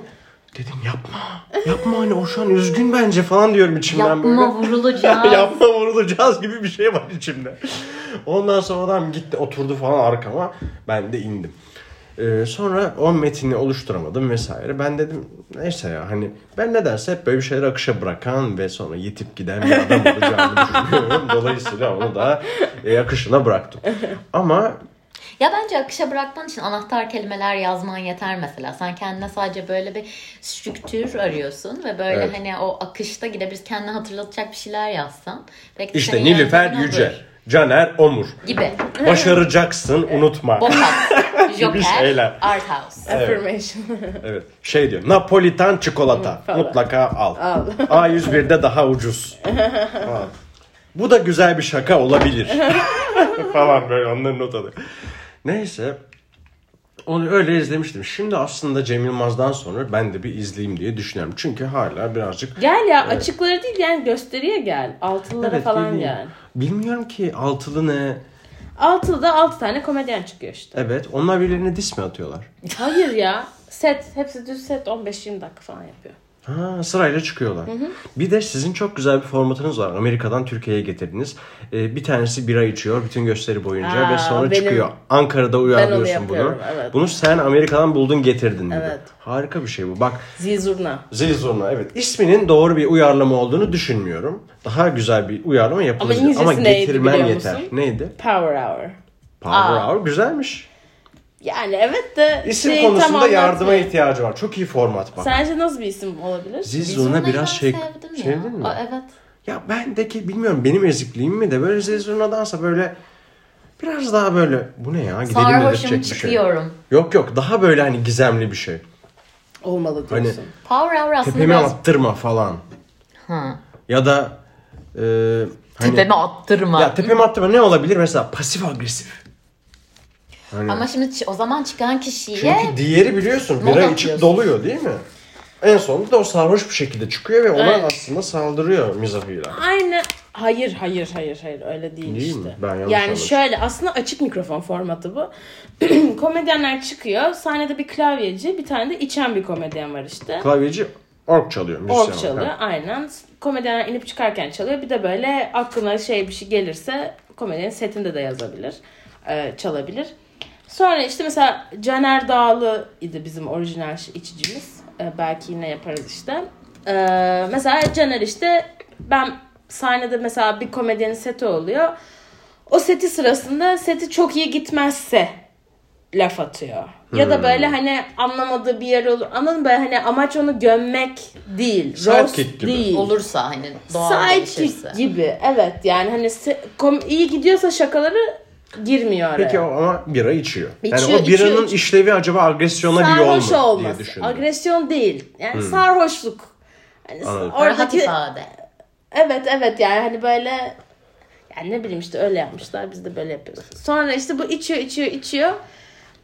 [SPEAKER 1] Dedim yapma. Yapma hani o şu an üzgün bence falan diyorum içimden
[SPEAKER 3] Yapma
[SPEAKER 1] böyle.
[SPEAKER 3] vurulacağız.
[SPEAKER 1] Yapma vurulacağız gibi bir şey var içimde. Ondan sonra adam gitti oturdu falan arkama. Ben de indim. Ee, sonra o metini oluşturamadım vesaire. Ben dedim neyse ya hani ben nedense hep böyle bir şeyleri akışa bırakan ve sonra yitip giden bir adam olacağımı düşünüyorum. Dolayısıyla onu da e, akışına bıraktım. Ama
[SPEAKER 3] Ya bence akışa bırakman için anahtar kelimeler yazman yeter mesela. Sen kendine sadece böyle bir strüktür arıyorsun ve böyle
[SPEAKER 1] Evet.
[SPEAKER 3] hani o akışta gidebiliriz kendine hatırlatacak bir şeyler yazsan. Belki
[SPEAKER 1] işte Nilüfer Yüce,
[SPEAKER 3] olur.
[SPEAKER 1] Caner Omur.
[SPEAKER 3] Gibi.
[SPEAKER 1] Başaracaksın unutma.
[SPEAKER 3] Bokat, Joker,
[SPEAKER 1] şeyler.
[SPEAKER 3] Art House.
[SPEAKER 2] Affirmation.
[SPEAKER 1] Evet. Şey diyor. Napolitan çikolata. Mutlaka al.
[SPEAKER 2] Al.
[SPEAKER 1] A101'de daha ucuz. Falan. Bu da güzel bir şaka olabilir. falan böyle onları not alıyor. Neyse. Onu öyle izlemiştim. Şimdi aslında Cem Yılmaz'dan sonra ben de bir izleyeyim diye düşünüyorum. Çünkü hala birazcık
[SPEAKER 2] Gel ya açıkları değil yani gösteriye gel. Altılılara
[SPEAKER 1] Evet,
[SPEAKER 2] falan
[SPEAKER 1] bileyim.
[SPEAKER 2] gel.
[SPEAKER 1] Bilmiyorum ki altılı ne.
[SPEAKER 2] Altılıda altı tane komedyen çıkıyor işte.
[SPEAKER 1] Evet. Onlar birbirlerine dis mi atıyorlar?
[SPEAKER 2] Hayır ya. Set. Hepsi düz set 15-20 dakika falan yapıyor.
[SPEAKER 1] Ha, sırayla çıkıyorlar. Bir de sizin çok güzel bir formatınız var. Amerika'dan Türkiye'ye getirdiniz. Ee, bir tanesi bira içiyor bütün gösteri boyunca
[SPEAKER 2] Aa,
[SPEAKER 1] ve sonra
[SPEAKER 2] benim-
[SPEAKER 1] çıkıyor. Ankara'da uyarlıyorsun bunu.
[SPEAKER 2] evet.
[SPEAKER 1] Bunu sen Amerika'dan buldun getirdin gibi.
[SPEAKER 2] Evet.
[SPEAKER 1] Harika bir şey bu. Bak
[SPEAKER 2] Zilzurna.
[SPEAKER 1] Zilzurna evet. İsminin doğru bir uyarlama olduğunu düşünmüyorum. Daha güzel bir uyarlama yapılabilir.
[SPEAKER 2] Ama
[SPEAKER 1] Ama
[SPEAKER 2] neydi
[SPEAKER 1] getirmen
[SPEAKER 2] biliyor
[SPEAKER 1] yeter.
[SPEAKER 2] musun?
[SPEAKER 1] Neydi?
[SPEAKER 2] Power Hour.
[SPEAKER 1] Power
[SPEAKER 3] Aa.
[SPEAKER 1] Hour güzelmiş.
[SPEAKER 2] Yani evet de
[SPEAKER 1] İsim
[SPEAKER 2] tam
[SPEAKER 1] konusunda yardıma
[SPEAKER 2] anlatmıyor.
[SPEAKER 1] ihtiyacı var. Çok iyi format bak.
[SPEAKER 2] Sence nasıl bir isim olabilir?
[SPEAKER 3] Zurna'yı
[SPEAKER 1] biraz
[SPEAKER 3] ben
[SPEAKER 1] şey...
[SPEAKER 3] sevdim ya.
[SPEAKER 1] Sevdin mi?
[SPEAKER 3] Aa, evet.
[SPEAKER 1] Ya bendeki bilmiyorum benim ezikliğim mi de böyle Zilzurna'dansa böyle biraz daha böyle bu ne ya gidelim
[SPEAKER 3] Sarhoşum
[SPEAKER 1] dedirtecek bir şey.
[SPEAKER 3] çıkıyorum.
[SPEAKER 1] Yok yok daha böyle hani gizemli bir şey.
[SPEAKER 2] Olmalı
[SPEAKER 1] Hani
[SPEAKER 2] diyorsun.
[SPEAKER 3] Power Hour aslında
[SPEAKER 1] Tepemi
[SPEAKER 3] biraz...
[SPEAKER 1] attırma falan.
[SPEAKER 3] Ha.
[SPEAKER 1] Ya da e, hani,
[SPEAKER 3] Tepeme attırma.
[SPEAKER 1] Ya tepemi attırma ne olabilir mesela pasif agresif. Hani,
[SPEAKER 3] Ama şimdi o zaman çıkan kişiye
[SPEAKER 1] çünkü diğeri biliyorsun bira içip doluyor değil mi? En sonunda da o sarhoş bir şekilde çıkıyor ve ona
[SPEAKER 2] Evet.
[SPEAKER 1] aslında saldırıyor mizahıyla.
[SPEAKER 2] Aynı hayır hayır hayır hayır öyle değil,
[SPEAKER 1] Değil
[SPEAKER 2] işte.
[SPEAKER 1] mi? Ben yanlış
[SPEAKER 2] yani
[SPEAKER 1] anlamışım.
[SPEAKER 2] şöyle aslında açık mikrofon formatı bu. Komedyenler çıkıyor. Sahnede bir klavyeci, bir tane de içen bir komedyen var işte.
[SPEAKER 1] Klavyeci org çalıyor. müzisyen
[SPEAKER 2] Org çalıyor
[SPEAKER 1] olarak.
[SPEAKER 2] aynen. Komedyenler inip çıkarken çalıyor. Bir de böyle aklına şey bir şey gelirse komedyenin setinde de yazabilir. e, çalabilir. Sonra işte mesela Caner Dağlı idi bizim orijinal içicimiz. E, belki yine yaparız işte. E, mesela Caner işte ben sahnede mesela bir komedyenin seti oluyor. O seti sırasında seti çok iyi gitmezse laf atıyor. Ya da böyle hani anlamadığı bir yer olur. Anladın mı? Böyle hani amaç onu gömmek değil.
[SPEAKER 1] Sidekick gibi.
[SPEAKER 2] değil.
[SPEAKER 3] olursa hani doğal gelişirse.
[SPEAKER 2] Sidekick gibi. Evet yani hani se- kom- iyi gidiyorsa şakaları girmiyor oraya.
[SPEAKER 1] Peki ama bira içiyor. yani
[SPEAKER 2] İçiyor,
[SPEAKER 1] o biranın
[SPEAKER 2] içiyor,
[SPEAKER 1] işlevi acaba agresyona bir yol mu
[SPEAKER 2] Sarhoş
[SPEAKER 1] diye düşündüm.
[SPEAKER 2] Agresyon değil. Yani sarhoşluk. Hani
[SPEAKER 1] Anladım.
[SPEAKER 3] Rahat
[SPEAKER 2] oradaki
[SPEAKER 3] ifade.
[SPEAKER 2] Evet evet yani hani böyle yani ne bileyim işte öyle yapmışlar biz de böyle yapıyoruz. Sonra işte bu içiyor içiyor içiyor.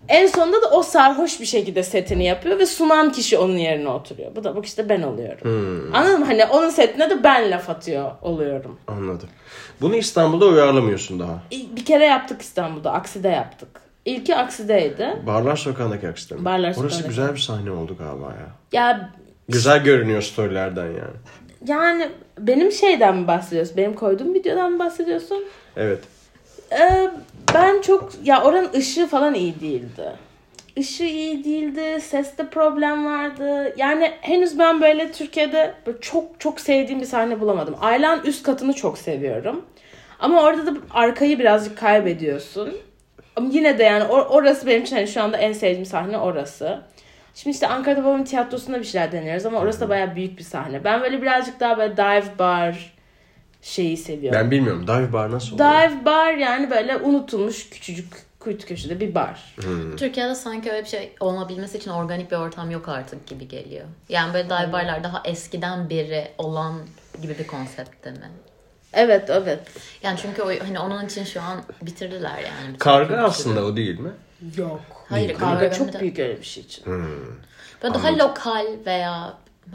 [SPEAKER 2] En sonunda da o sarhoş bir şekilde setini yapıyor ve sunan kişi onun yerine oturuyor. Bu da bak işte ben oluyorum.
[SPEAKER 1] Hmm.
[SPEAKER 2] Anladın mı? Hani onun setine de ben laf atıyor oluyorum.
[SPEAKER 1] Anladım. Bunu İstanbul'da uyarlamıyorsun daha.
[SPEAKER 2] Bir kere yaptık İstanbul'da. Aksi'de yaptık. İlki Aksi'deydi.
[SPEAKER 1] Barlar Sokağı'ndaki aksine mi?
[SPEAKER 2] Barlar
[SPEAKER 1] Orası
[SPEAKER 2] Sokağı'ndaki.
[SPEAKER 1] güzel bir sahne oldu galiba ya.
[SPEAKER 2] Ya
[SPEAKER 1] Güzel görünüyor storylerden yani.
[SPEAKER 2] yani benim şeyden mi bahsediyorsun? Benim koyduğum videodan mı bahsediyorsun?
[SPEAKER 1] Evet.
[SPEAKER 2] Ee, ben çok ya oranın ışığı falan iyi değildi. Işığı iyi değildi, seste problem vardı. Yani henüz ben böyle Türkiye'de böyle çok çok sevdiğim bir sahne bulamadım. Aylan üst katını çok seviyorum. Ama orada da arkayı birazcık kaybediyorsun. Ama yine de yani or- orası benim için hani şu anda en sevdiğim sahne orası. Şimdi işte Ankara'da babamın tiyatrosunda bir şeyler deniyoruz ama orası da bayağı büyük bir sahne. Ben böyle birazcık daha böyle dive bar şeyi seviyorum.
[SPEAKER 1] Ben bilmiyorum. Dive bar nasıl oluyor?
[SPEAKER 2] Dive bar yani böyle unutulmuş küçücük kuytu köşede bir bar.
[SPEAKER 3] Türkiye'de sanki öyle bir şey olabilmesi için organik bir ortam yok artık gibi geliyor. Yani böyle dive barlar daha eskiden beri olan gibi bir konseptte mi?
[SPEAKER 2] Evet evet.
[SPEAKER 3] Yani çünkü o, hani onun için şu an bitirdiler yani.
[SPEAKER 1] Karga aslında o değil mi?
[SPEAKER 2] Yok.
[SPEAKER 3] Hayır,
[SPEAKER 2] Karga
[SPEAKER 3] karga
[SPEAKER 2] çok
[SPEAKER 3] de-
[SPEAKER 2] büyük öyle bir şey için.
[SPEAKER 3] Böyle daha lokal veya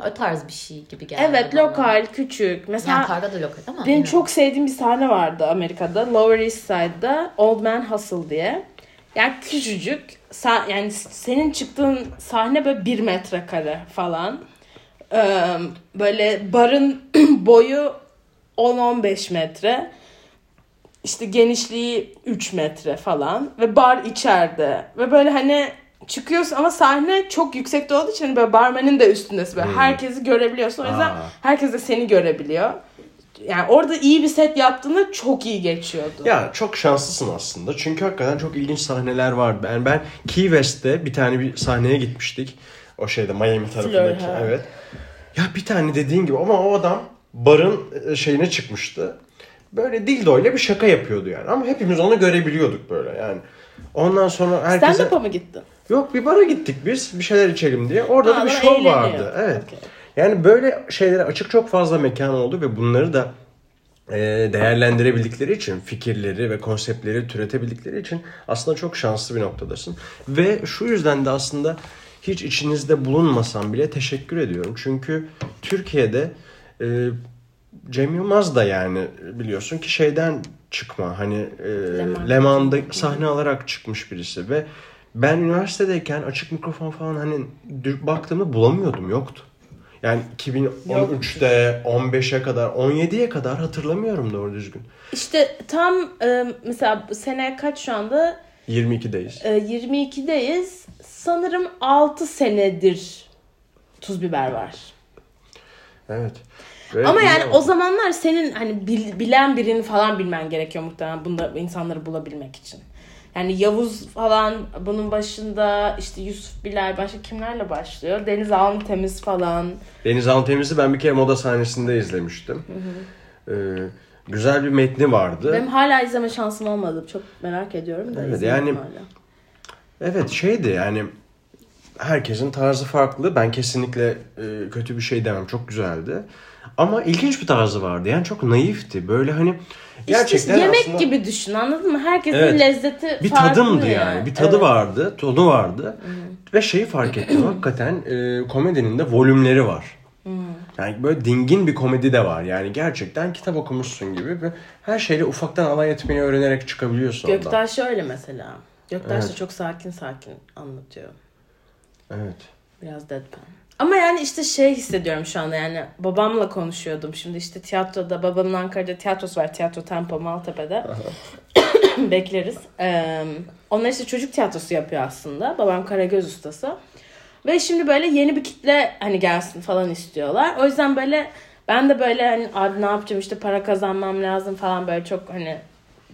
[SPEAKER 3] o tarz bir şey gibi geldi.
[SPEAKER 2] Evet
[SPEAKER 3] bana.
[SPEAKER 2] lokal, küçük. Mesela
[SPEAKER 3] Yani karga da lokal ama.
[SPEAKER 2] benim çok sevdiğim bir sahne vardı Amerika'da. Lower East Side'da Old Man Hustle diye. Yani küçücük. Yani senin çıktığın sahne böyle bir metrekare falan. Böyle barın boyu 10-15 metre. İşte genişliği 3 metre falan. Ve bar içeride. Ve böyle hani çıkıyorsun ama sahne çok yüksekte olduğu için hani böyle barmenin de üstündesin. Böyle herkesi görebiliyorsun. O yüzden
[SPEAKER 1] Aa.
[SPEAKER 2] herkes de seni görebiliyor. Yani orada iyi bir set yaptığında çok iyi geçiyordu.
[SPEAKER 1] Ya çok şanslısın aslında. Çünkü hakikaten çok ilginç sahneler vardı. Yani ben Key West'te bir tane bir sahneye gitmiştik. O şeyde Miami tarafındaki.
[SPEAKER 2] Florida.
[SPEAKER 1] Evet. Ya bir tane dediğin gibi ama o adam barın e, şeyine çıkmıştı. Böyle dildoyla bir şaka yapıyordu yani. Ama hepimiz onu görebiliyorduk böyle yani. Ondan sonra herkese...
[SPEAKER 2] Stand-up'a mı gittin?
[SPEAKER 1] Yok bir bara gittik biz bir şeyler içelim diye. Orada da bir şov
[SPEAKER 2] eğleniyor.
[SPEAKER 1] vardı. Evet.
[SPEAKER 2] Okey.
[SPEAKER 1] Yani böyle şeylere açık çok fazla mekan oldu ve bunları da e, değerlendirebildikleri için fikirleri ve konseptleri türetebildikleri için aslında çok şanslı bir noktadasın. Ve şu yüzden de aslında hiç içinizde bulunmasam bile teşekkür ediyorum. Çünkü Türkiye'de e, Cem Yılmaz da yani biliyorsun ki şeyden çıkma hani e,
[SPEAKER 2] Leman.
[SPEAKER 1] Leman'da sahne alarak çıkmış birisi ve ben üniversitedeyken açık mikrofon falan hani baktığımda bulamıyordum yoktu. Yani 2013'te 15'e kadar 17'ye kadar hatırlamıyorum doğru düzgün.
[SPEAKER 2] İşte tam e, mesela sene kaç şu anda?
[SPEAKER 1] 22'deyiz.
[SPEAKER 2] E, 22'deyiz. Sanırım 6 senedir tuz biber var.
[SPEAKER 1] Evet. Ve
[SPEAKER 2] Ama yani o zamanlar senin hani bil- bilen birini falan bilmen gerekiyor muhtemelen bunda insanları bulabilmek için. Yani Yavuz falan bunun başında işte Yusuf Bilal başka kimlerle başlıyor? Deniz Alnı Temiz falan.
[SPEAKER 1] Deniz Antemiz'i ben bir kere moda sahnesinde izlemiştim. Ee, güzel bir metni vardı.
[SPEAKER 2] Benim hala izleme şansım olmadı. Çok merak ediyorum da
[SPEAKER 1] Evet, yani-
[SPEAKER 2] hala.
[SPEAKER 1] Evet şeydi yani herkesin tarzı farklı. Ben kesinlikle e, kötü bir şey demem. Çok güzeldi. Ama ilginç bir tarzı vardı. Yani çok naifti. Böyle hani gerçekten
[SPEAKER 2] işte yemek
[SPEAKER 1] aslında
[SPEAKER 2] gibi düşün anladın mı? Herkesin
[SPEAKER 1] Evet.
[SPEAKER 2] lezzeti
[SPEAKER 1] bir
[SPEAKER 2] farklı
[SPEAKER 1] tadımdı yani. Bir tadı
[SPEAKER 2] Evet.
[SPEAKER 1] vardı, tonu vardı. Ve şeyi fark ettim. hakikaten e, komedinin de volümleri var. Yani böyle dingin bir komedi de var. Yani gerçekten kitap okumuşsun gibi ve her şeyle ufaktan alay etmeyi öğrenerek çıkabiliyorsun ondan.
[SPEAKER 2] Göktaş öyle mesela. Göktaş da
[SPEAKER 1] Evet.
[SPEAKER 2] çok sakin sakin anlatıyor.
[SPEAKER 1] Evet.
[SPEAKER 2] Biraz deadpan. Ama yani işte şey hissediyorum şu anda yani babamla konuşuyordum. Şimdi işte tiyatroda babamın Ankara'da tiyatrosu var. Tiyatro Tempo Maltepe'de. Bekleriz. Ee, onlar işte çocuk tiyatrosu yapıyor aslında. Babam Karagöz ustası. Ve şimdi böyle yeni bir kitle hani gelsin falan istiyorlar. O yüzden böyle ben de böyle hani abi ne yapacağım işte para kazanmam lazım falan böyle çok hani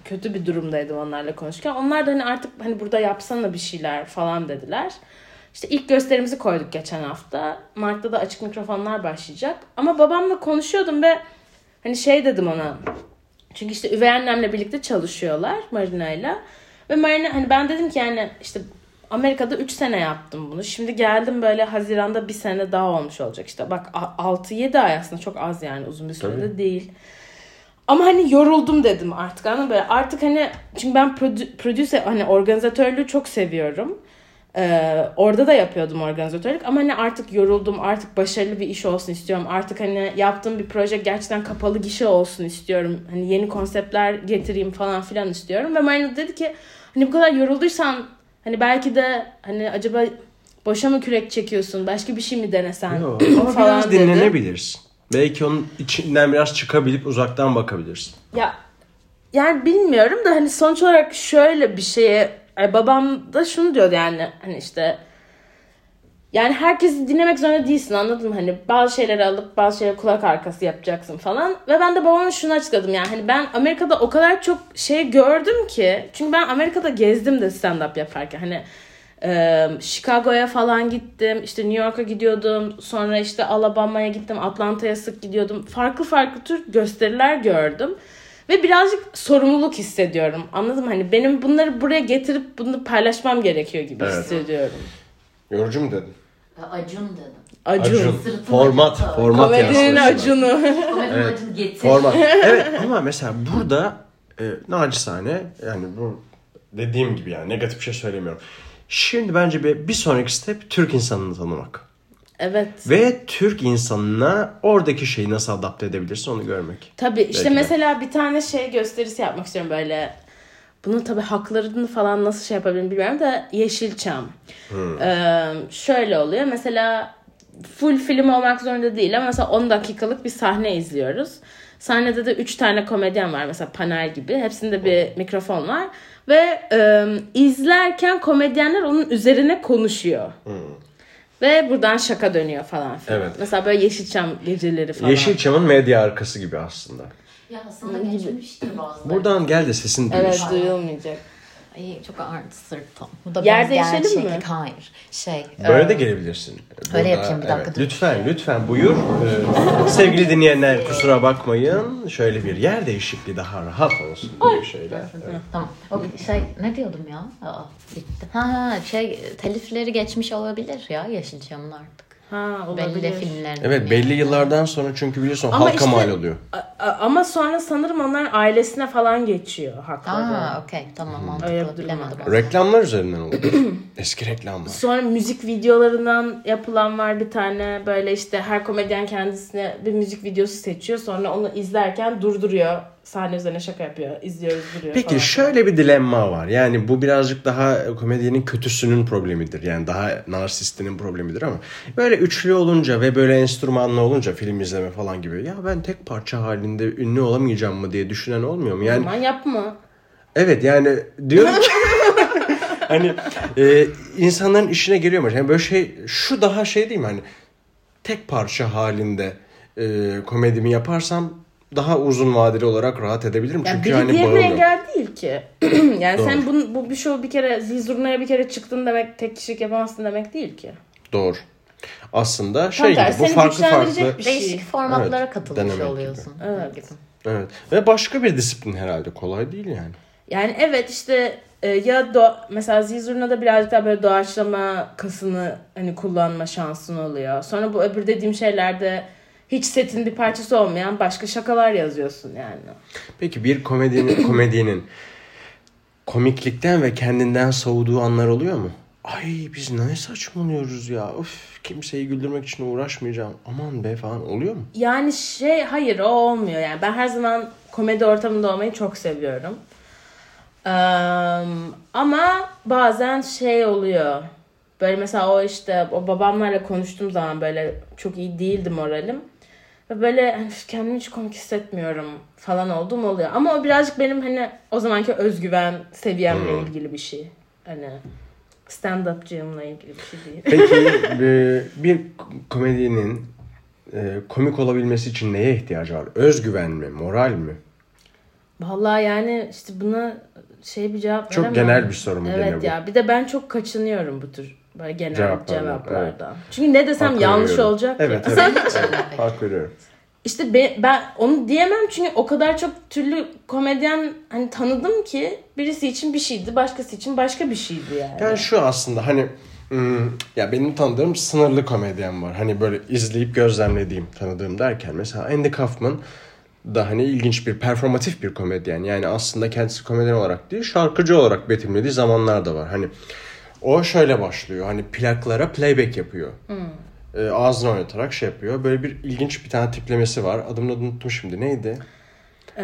[SPEAKER 2] kötü bir durumdaydım onlarla konuşurken. Onlar da hani artık hani burada yapsana bir şeyler falan dediler. İşte ilk gösterimizi koyduk geçen hafta. Mart'ta da açık mikrofonlar başlayacak. Ama babamla konuşuyordum ve hani şey dedim ona. Çünkü işte üvey annemle birlikte çalışıyorlar Marina'yla. Ve Marina hani ben dedim ki yani işte Amerika'da 3 sene yaptım bunu. Şimdi geldim böyle Haziran'da bir sene daha olmuş olacak işte. Bak a- 6-7 ay aslında çok az yani uzun bir sürede
[SPEAKER 1] Tabii.
[SPEAKER 2] değil. Ama hani yoruldum dedim artık anladın? Böyle artık hani çünkü ben prodü- prodüse hani organizatörlüğü çok seviyorum. Ee, orada da yapıyordum organizatörlük ama hani artık yoruldum artık başarılı bir iş olsun istiyorum artık hani yaptığım bir proje gerçekten kapalı gişe olsun istiyorum hani yeni konseptler getireyim falan filan istiyorum ve Marina dedi ki hani bu kadar yorulduysan hani belki de hani acaba boşa mı kürek çekiyorsun başka bir şey mi denesen
[SPEAKER 1] ama
[SPEAKER 2] falan
[SPEAKER 1] biraz
[SPEAKER 2] dedi.
[SPEAKER 1] dinlenebilirsin. Belki onun içinden biraz çıkabilip uzaktan bakabilirsin.
[SPEAKER 2] Ya yani bilmiyorum da hani sonuç olarak şöyle bir şeye ay babam da şunu diyordu yani hani işte yani herkesi dinlemek zorunda değilsin anladın mı? Hani bazı şeyleri alıp bazı şeyleri kulak arkası yapacaksın falan. Ve ben de babama şunu açıkladım yani hani ben Amerika'da o kadar çok şey gördüm ki. Çünkü ben Amerika'da gezdim de stand-up yaparken hani e, Chicago'ya falan gittim. işte New York'a gidiyordum. Sonra işte Alabama'ya gittim. Atlanta'ya sık gidiyordum. Farklı farklı tür gösteriler gördüm. Ve birazcık sorumluluk hissediyorum. Anladın mı? Hani benim bunları buraya getirip bunu paylaşmam gerekiyor gibi
[SPEAKER 1] Evet.
[SPEAKER 2] hissediyorum.
[SPEAKER 1] Yorucu mu dedin?
[SPEAKER 3] Acun dedim.
[SPEAKER 2] Acun.
[SPEAKER 3] Sırtına
[SPEAKER 1] Format,
[SPEAKER 3] gitar.
[SPEAKER 1] format
[SPEAKER 2] Komedinin. Acun'u.
[SPEAKER 3] Komedinin
[SPEAKER 1] Evet.
[SPEAKER 3] acını getir.
[SPEAKER 1] Format. Evet ama mesela burada e, nacizane yani bu dediğim gibi yani negatif bir şey söylemiyorum. Şimdi bence bir, bir sonraki step Türk insanını tanımak.
[SPEAKER 2] Evet.
[SPEAKER 1] Ve Türk insanına oradaki şeyi nasıl adapte edebilirsin onu görmek.
[SPEAKER 2] Tabii işte
[SPEAKER 1] Belki de.
[SPEAKER 2] mesela bir tane şey gösterisi yapmak istiyorum böyle. Bunun tabii haklarını falan nasıl şey yapabilirim bilmiyorum da Yeşilçam. Ee, şöyle oluyor mesela full film olmak zorunda değil ama mesela 10 dakikalık bir sahne izliyoruz. Sahnede de 3 tane komedyen var mesela panel gibi. Hepsinde bir mikrofon var. Ve e, izlerken komedyenler onun üzerine konuşuyor. Ve buradan şaka dönüyor falan filan.
[SPEAKER 1] Evet.
[SPEAKER 2] Mesela böyle Yeşilçam geceleri falan.
[SPEAKER 1] Yeşilçam'ın medya arkası gibi aslında.
[SPEAKER 3] Ya aslında geçmiştir bazıları.
[SPEAKER 1] Buradan gel de sesini
[SPEAKER 2] Evet
[SPEAKER 1] duyuyorsun.
[SPEAKER 2] duyulmayacak.
[SPEAKER 3] Ay çok ağırdı sırtım. Bu da
[SPEAKER 2] Yer değişelim mi?
[SPEAKER 3] Hayır. Şey.
[SPEAKER 1] Böyle
[SPEAKER 3] e,
[SPEAKER 1] de gelebilirsin.
[SPEAKER 3] Öyle yapayım, bir dakika,
[SPEAKER 1] evet.
[SPEAKER 3] dur.
[SPEAKER 1] Lütfen lütfen buyur. Ee, sevgili dinleyenler kusura bakmayın. Şöyle bir yer değişikliği daha rahat olsun gibi şeyler. Evet.
[SPEAKER 3] Tamam. O şey ne diyordum ya? Aa, bitti. Ha, ha şey telifleri geçmiş olabilir ya Yeşilçam'ın artık.
[SPEAKER 2] Ha
[SPEAKER 3] Belli
[SPEAKER 2] olabilir.
[SPEAKER 3] filmlerin.
[SPEAKER 1] Evet belli yıllardan sonra çünkü biliyorsun
[SPEAKER 2] Ama
[SPEAKER 1] halka
[SPEAKER 2] işte-
[SPEAKER 1] mal oluyor.
[SPEAKER 2] Ama sonra sanırım onların ailesine falan geçiyor hakları.
[SPEAKER 3] Aa okey tamam
[SPEAKER 2] bir
[SPEAKER 3] mantıklı bilemedim.
[SPEAKER 2] var.
[SPEAKER 1] Reklamlar üzerinden oluyor. Eski reklamlar.
[SPEAKER 2] Sonra müzik videolarından yapılan var bir tane böyle işte her komedyen kendisine bir müzik videosu seçiyor. Sonra onu izlerken durduruyor. Sahne üzerine şaka yapıyor. İzliyoruz duruyor
[SPEAKER 1] Peki
[SPEAKER 2] falan.
[SPEAKER 1] şöyle bir dilemma var. Yani bu birazcık daha komedyenin kötüsünün problemidir. Yani daha narsistinin problemidir ama böyle üçlü olunca ve böyle enstrümanlı olunca film izleme falan gibi ya ben tek parça halinde ünlü olamayacağım mı diye düşünen olmuyor mu? Yani
[SPEAKER 2] Aman yapma.
[SPEAKER 1] evet yani diyorum ki hani e, insanların işine geliyor mu? Yani böyle şey şu daha şey değil mi hani tek parça halinde e, komedimi yaparsam daha uzun vadeli olarak rahat edebilirim.
[SPEAKER 2] Yani
[SPEAKER 1] Çünkü hani bağımlı.
[SPEAKER 2] engel değil ki. yani
[SPEAKER 1] Doğru.
[SPEAKER 2] sen bu, bu bir show bir kere zilzurnaya bir kere çıktın demek tek kişilik yapamazsın demek değil ki.
[SPEAKER 1] Doğru. Aslında
[SPEAKER 2] Tam
[SPEAKER 1] şey gibi bu farklı farklı
[SPEAKER 2] bir şey.
[SPEAKER 3] Değişik formatlara
[SPEAKER 1] Evet,
[SPEAKER 3] katılmış
[SPEAKER 1] denemek gibi.
[SPEAKER 3] oluyorsun.
[SPEAKER 2] Evet.
[SPEAKER 3] Gibi.
[SPEAKER 1] Evet. Ve başka bir disiplin herhalde. Kolay değil yani.
[SPEAKER 2] Yani evet işte e, ya do mesela Zizurna'da birazcık daha böyle doğaçlama kasını hani kullanma şansın oluyor. Sonra bu öbür dediğim şeylerde hiç setin bir parçası olmayan başka şakalar yazıyorsun yani.
[SPEAKER 1] Peki bir komedinin komedyenin komiklikten ve kendinden soğuduğu anlar oluyor mu? Ay biz ne saçmalıyoruz ya. Üf, kimseyi güldürmek için uğraşmayacağım. Aman be falan oluyor mu?
[SPEAKER 2] Yani şey hayır o olmuyor yani. Ben her zaman komedi ortamında olmayı çok seviyorum. Eee, ama bazen şey oluyor. Böyle mesela o işte o babamlarla konuştuğum zaman böyle çok iyi değildi moralim. Ve böyle hani kendimi hiç komik hissetmiyorum falan olduğum oluyor. Ama o birazcık benim hani o zamanki özgüven seviyemle ilgili bir şey. Hani stand-upçıyımla ilgili bir şey değil.
[SPEAKER 1] Peki e, bir komedyenin e, komik olabilmesi için neye ihtiyacı var? Özgüven mi? Moral mi?
[SPEAKER 2] Vallahi yani işte buna şey bir cevap
[SPEAKER 1] Çok
[SPEAKER 2] veremem.
[SPEAKER 1] genel bir soru mu
[SPEAKER 2] Evet
[SPEAKER 1] bu?
[SPEAKER 2] ya bir de ben çok kaçınıyorum bu tür böyle genel
[SPEAKER 1] Cevaplardan,
[SPEAKER 2] cevaplardan. Çünkü ne desem
[SPEAKER 1] Hak
[SPEAKER 2] yanlış
[SPEAKER 1] veriyorum.
[SPEAKER 2] olacak
[SPEAKER 1] Evet
[SPEAKER 2] ya.
[SPEAKER 1] evet. evet. Hak veriyorum.
[SPEAKER 2] İşte be- ben onu diyemem çünkü o kadar çok türlü komedyen hani tanıdım ki birisi için bir şeydi, başkası için başka bir şeydi yani.
[SPEAKER 1] Yani şu aslında hani ya benim tanıdığım sınırlı komedyen var. Hani böyle izleyip gözlemlediğim tanıdığım derken mesela Andy Kaufman da hani ilginç bir performatif bir komedyen. Yani aslında kendisi komedyen olarak değil şarkıcı olarak betimlediği zamanlar da var. Hani o şöyle başlıyor. Hani plaklara playback yapıyor. Ee, ağzını oynatarak şey yapıyor. Böyle bir ilginç bir tane tiplemesi var. Adını unuttum şimdi. Neydi?
[SPEAKER 2] Ee,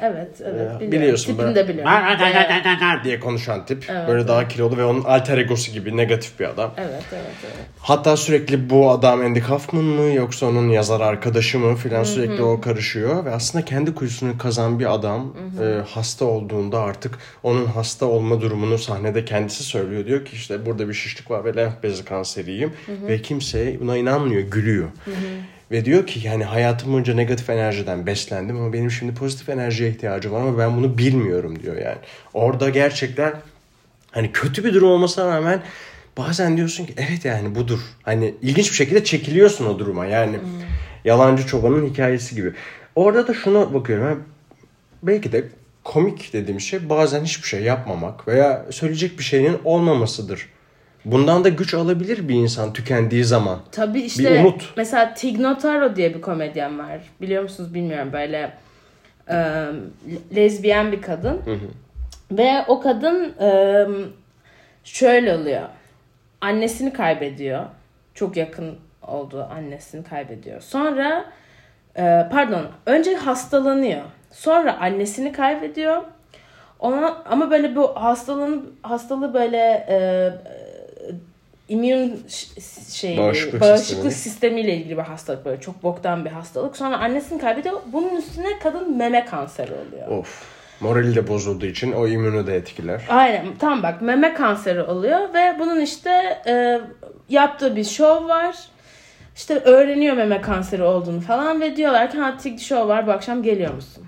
[SPEAKER 2] evet, evet biliyorum.
[SPEAKER 1] biliyorsun
[SPEAKER 2] Tipini
[SPEAKER 1] böyle-
[SPEAKER 2] de biliyorum.
[SPEAKER 1] Diye konuşan tip.
[SPEAKER 2] Evet,
[SPEAKER 1] böyle daha kilolu ve onun alter egosu gibi negatif bir adam.
[SPEAKER 2] evet, evet, evet.
[SPEAKER 1] Hatta sürekli bu adam Andy Kaufman mı yoksa onun yazar arkadaşı mı filan sürekli o karışıyor. Ve aslında kendi kuyusunu kazan bir adam e, hasta olduğunda artık onun hasta olma durumunu sahnede kendisi söylüyor. Diyor ki işte burada bir şişlik var ve lenf bezi kanseriyim. Ve kimse buna inanmıyor, gülüyor. Ve diyor ki yani hayatım boyunca negatif enerjiden beslendim ama benim şimdi pozitif enerjiye ihtiyacım var ama ben bunu bilmiyorum diyor yani. Orada gerçekten hani kötü bir durum olmasına rağmen bazen diyorsun ki evet yani budur. Hani ilginç bir şekilde çekiliyorsun o duruma yani. Yalancı çobanın hikayesi gibi. Orada da şuna bakıyorum. Belki de komik dediğim şey bazen hiçbir şey yapmamak veya söyleyecek bir şeyin olmamasıdır Bundan da güç alabilir bir insan tükendiği zaman.
[SPEAKER 2] Tabii işte
[SPEAKER 1] umut.
[SPEAKER 2] mesela Tig Notaro diye bir komedyen var. Biliyor musunuz bilmiyorum böyle e, lezbiyen bir kadın. Ve o kadın e, şöyle oluyor. Annesini kaybediyor. Çok yakın olduğu annesini kaybediyor. Sonra e, pardon önce hastalanıyor. Sonra annesini kaybediyor. Ona ama böyle bu hastalığın hastalığı böyle e, immün şey
[SPEAKER 1] Bağışıklık
[SPEAKER 2] bağışıklık,
[SPEAKER 1] sistemi.
[SPEAKER 2] sistemiyle ilgili bir hastalık böyle çok boktan bir hastalık. Sonra annesini kaybediyor. Bunun üstüne kadın meme kanseri oluyor.
[SPEAKER 1] Of. Morali de bozulduğu için o immünü de etkiler.
[SPEAKER 2] Aynen tam bak meme kanseri oluyor ve bunun işte e, yaptığı bir şov var. İşte öğreniyor meme kanseri olduğunu falan ve diyorlar ki ha show var bu akşam geliyor musun?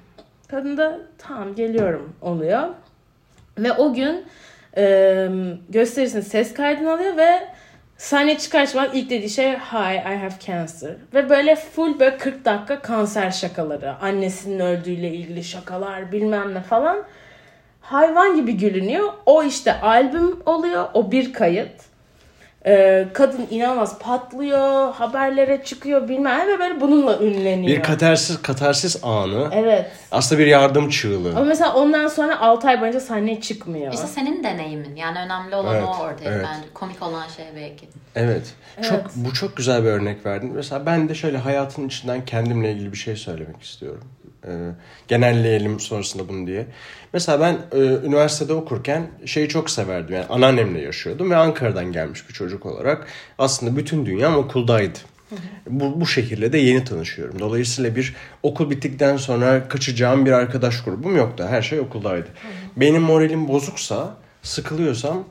[SPEAKER 2] Kadın da tamam geliyorum oluyor. Ve o gün e, gösterisinin ses kaydını alıyor ve sahneye çıkar çıkmaz ilk dediği şey Hi I have cancer. Ve böyle full böyle 40 dakika kanser şakaları. Annesinin öldüğüyle ilgili şakalar bilmem ne falan. Hayvan gibi gülünüyor. O işte albüm oluyor. O bir kayıt. Ee, kadın inanılmaz patlıyor. Haberlere çıkıyor bilmem ne ve böyle bununla ünleniyor.
[SPEAKER 1] Bir katarsis katarsis anı.
[SPEAKER 2] Evet.
[SPEAKER 1] Aslında bir yardım çığlığı.
[SPEAKER 2] Ama mesela ondan sonra 6 ay boyunca sahneye çıkmıyor.
[SPEAKER 3] İşte senin deneyimin. Yani önemli olan
[SPEAKER 1] Evet,
[SPEAKER 3] o ortaya
[SPEAKER 1] evet.
[SPEAKER 3] bence. Komik olan şey belki.
[SPEAKER 1] Evet. Çok bu çok güzel bir örnek verdin. Mesela ben de şöyle hayatın içinden kendimle ilgili bir şey söylemek istiyorum. Ee, genelleyelim sonrasında bunu diye. Mesela ben e, üniversitede okurken şeyi çok severdim. Yani anneannemle yaşıyordum ve Ankara'dan gelmiş bir çocuk olarak aslında bütün dünyam okuldaydı. Bu, bu şekilde de yeni tanışıyorum. Dolayısıyla bir okul bittikten sonra kaçacağım bir arkadaş grubum yoktu. Her şey okuldaydı. Benim moralim bozuksa, sıkılıyorsam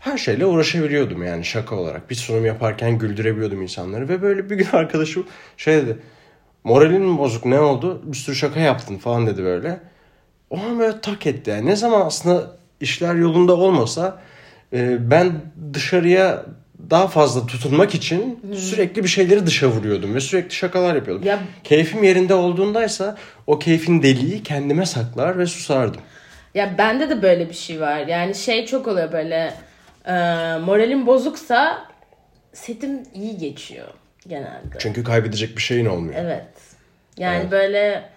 [SPEAKER 1] her şeyle uğraşabiliyordum yani şaka olarak. Bir sunum yaparken güldürebiliyordum insanları. Ve böyle bir gün arkadaşım şey dedi. Moralin mi bozuk ne oldu? Bir sürü şaka yaptın falan dedi böyle. O an böyle tak etti. Yani ne zaman aslında işler yolunda olmasa e, ben dışarıya daha fazla tutunmak için sürekli bir şeyleri dışa vuruyordum ve sürekli şakalar yapıyordum.
[SPEAKER 2] Ya-
[SPEAKER 1] Keyfim yerinde olduğundaysa o keyfin deliği kendime saklar ve susardım.
[SPEAKER 2] Ya bende de böyle bir şey var. Yani şey çok oluyor böyle e, moralim bozuksa setim iyi geçiyor genelde.
[SPEAKER 1] Çünkü kaybedecek bir şeyin olmuyor.
[SPEAKER 2] Evet. Yani
[SPEAKER 1] Evet.
[SPEAKER 2] böyle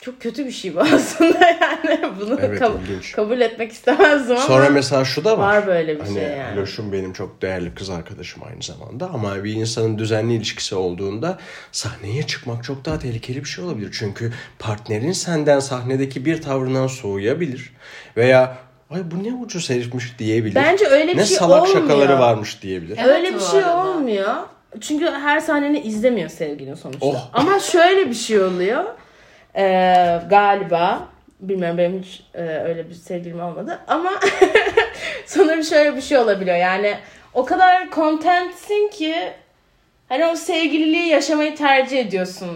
[SPEAKER 2] çok kötü bir şey bu aslında yani bunu
[SPEAKER 1] Evet,
[SPEAKER 2] kab-
[SPEAKER 1] ilginç.
[SPEAKER 2] kabul etmek istemezdim ama
[SPEAKER 1] Sonra mesela şu da var.
[SPEAKER 2] var böyle bir
[SPEAKER 1] hani
[SPEAKER 2] şey yani.
[SPEAKER 1] Loşum benim çok değerli kız arkadaşım aynı zamanda ama bir insanın düzenli ilişkisi olduğunda sahneye çıkmak çok daha tehlikeli bir şey olabilir. Çünkü partnerin senden sahnedeki bir tavrından soğuyabilir veya ay bu ne ucuz herifmiş diyebilir.
[SPEAKER 2] Bence öyle bir
[SPEAKER 1] ne
[SPEAKER 2] şey
[SPEAKER 1] salak
[SPEAKER 2] olmuyor.
[SPEAKER 1] şakaları varmış diyebilir.
[SPEAKER 3] Evet,
[SPEAKER 2] Öyle bir şey
[SPEAKER 3] arada.
[SPEAKER 2] olmuyor. Çünkü her sahneni izlemiyor sevgilin sonuçta.
[SPEAKER 1] Oh.
[SPEAKER 2] Ama şöyle bir şey oluyor. Ee, galiba bilmiyorum benim hiç e, öyle bir sevgilim olmadı ama sanırım şöyle bir şey olabiliyor. Yani o kadar contentsin ki hani o sevgililiği yaşamayı tercih ediyorsun.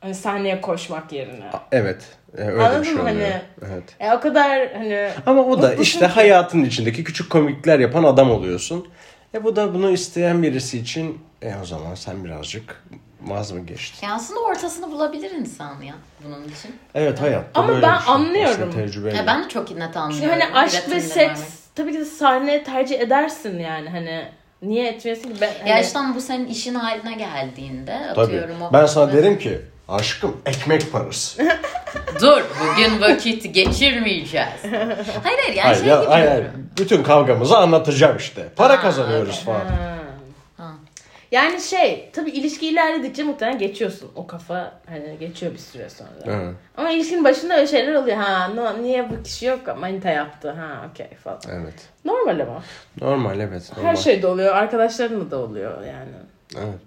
[SPEAKER 2] Hani sahneye koşmak yerine.
[SPEAKER 1] Evet. e, Öyle
[SPEAKER 2] Anladın
[SPEAKER 1] bir şey
[SPEAKER 2] mı?
[SPEAKER 1] oluyor.
[SPEAKER 2] Hani-
[SPEAKER 1] Evet.
[SPEAKER 2] E, o kadar hani
[SPEAKER 1] Ama o da işte
[SPEAKER 2] ki.
[SPEAKER 1] hayatın içindeki küçük komiklikler yapan adam oluyorsun. E bu da bunu isteyen birisi için e o zaman sen birazcık vaz mı geçtin?
[SPEAKER 3] Ya aslında ortasını bulabilir insan ya bunun için.
[SPEAKER 1] Evet hayatta
[SPEAKER 2] Ama
[SPEAKER 1] böyle
[SPEAKER 2] ben
[SPEAKER 1] bir şey.
[SPEAKER 2] anlıyorum.
[SPEAKER 1] Aslında tecrübeyle.
[SPEAKER 3] Ya ben de çok net anlıyorum.
[SPEAKER 2] Çünkü hani aşk ve seks
[SPEAKER 3] görmek.
[SPEAKER 2] tabii ki de sahne tercih edersin yani hani niye etmeyesin ki ben hani,
[SPEAKER 3] Ya işte ama bu senin işin haline geldiğinde
[SPEAKER 1] Tabii.
[SPEAKER 3] atıyorum o.
[SPEAKER 1] Ben sana derim ki aşkım ekmek parası.
[SPEAKER 3] Dur bugün vakit geçirmeyeceğiz. hayır hayır yani
[SPEAKER 1] hayır,
[SPEAKER 3] şey
[SPEAKER 1] ya,
[SPEAKER 3] gibi
[SPEAKER 1] hayır, hayır. Bütün kavgamızı anlatacağım işte. Para
[SPEAKER 3] Ha,
[SPEAKER 1] kazanıyoruz
[SPEAKER 3] okey.
[SPEAKER 1] falan.
[SPEAKER 3] Ha.
[SPEAKER 2] Yani şey tabii ilişki ilerledikçe muhtemelen geçiyorsun o kafa hani geçiyor bir süre sonra.
[SPEAKER 1] Evet.
[SPEAKER 2] Ama ilişkinin başında öyle şeyler oluyor ha no, niye bu kişi yok manita yaptı ha okey falan.
[SPEAKER 1] Evet.
[SPEAKER 2] Normal ama
[SPEAKER 1] Normal evet. Normal.
[SPEAKER 2] her şeyde oluyor arkadaşlarınla da oluyor yani.
[SPEAKER 1] Evet.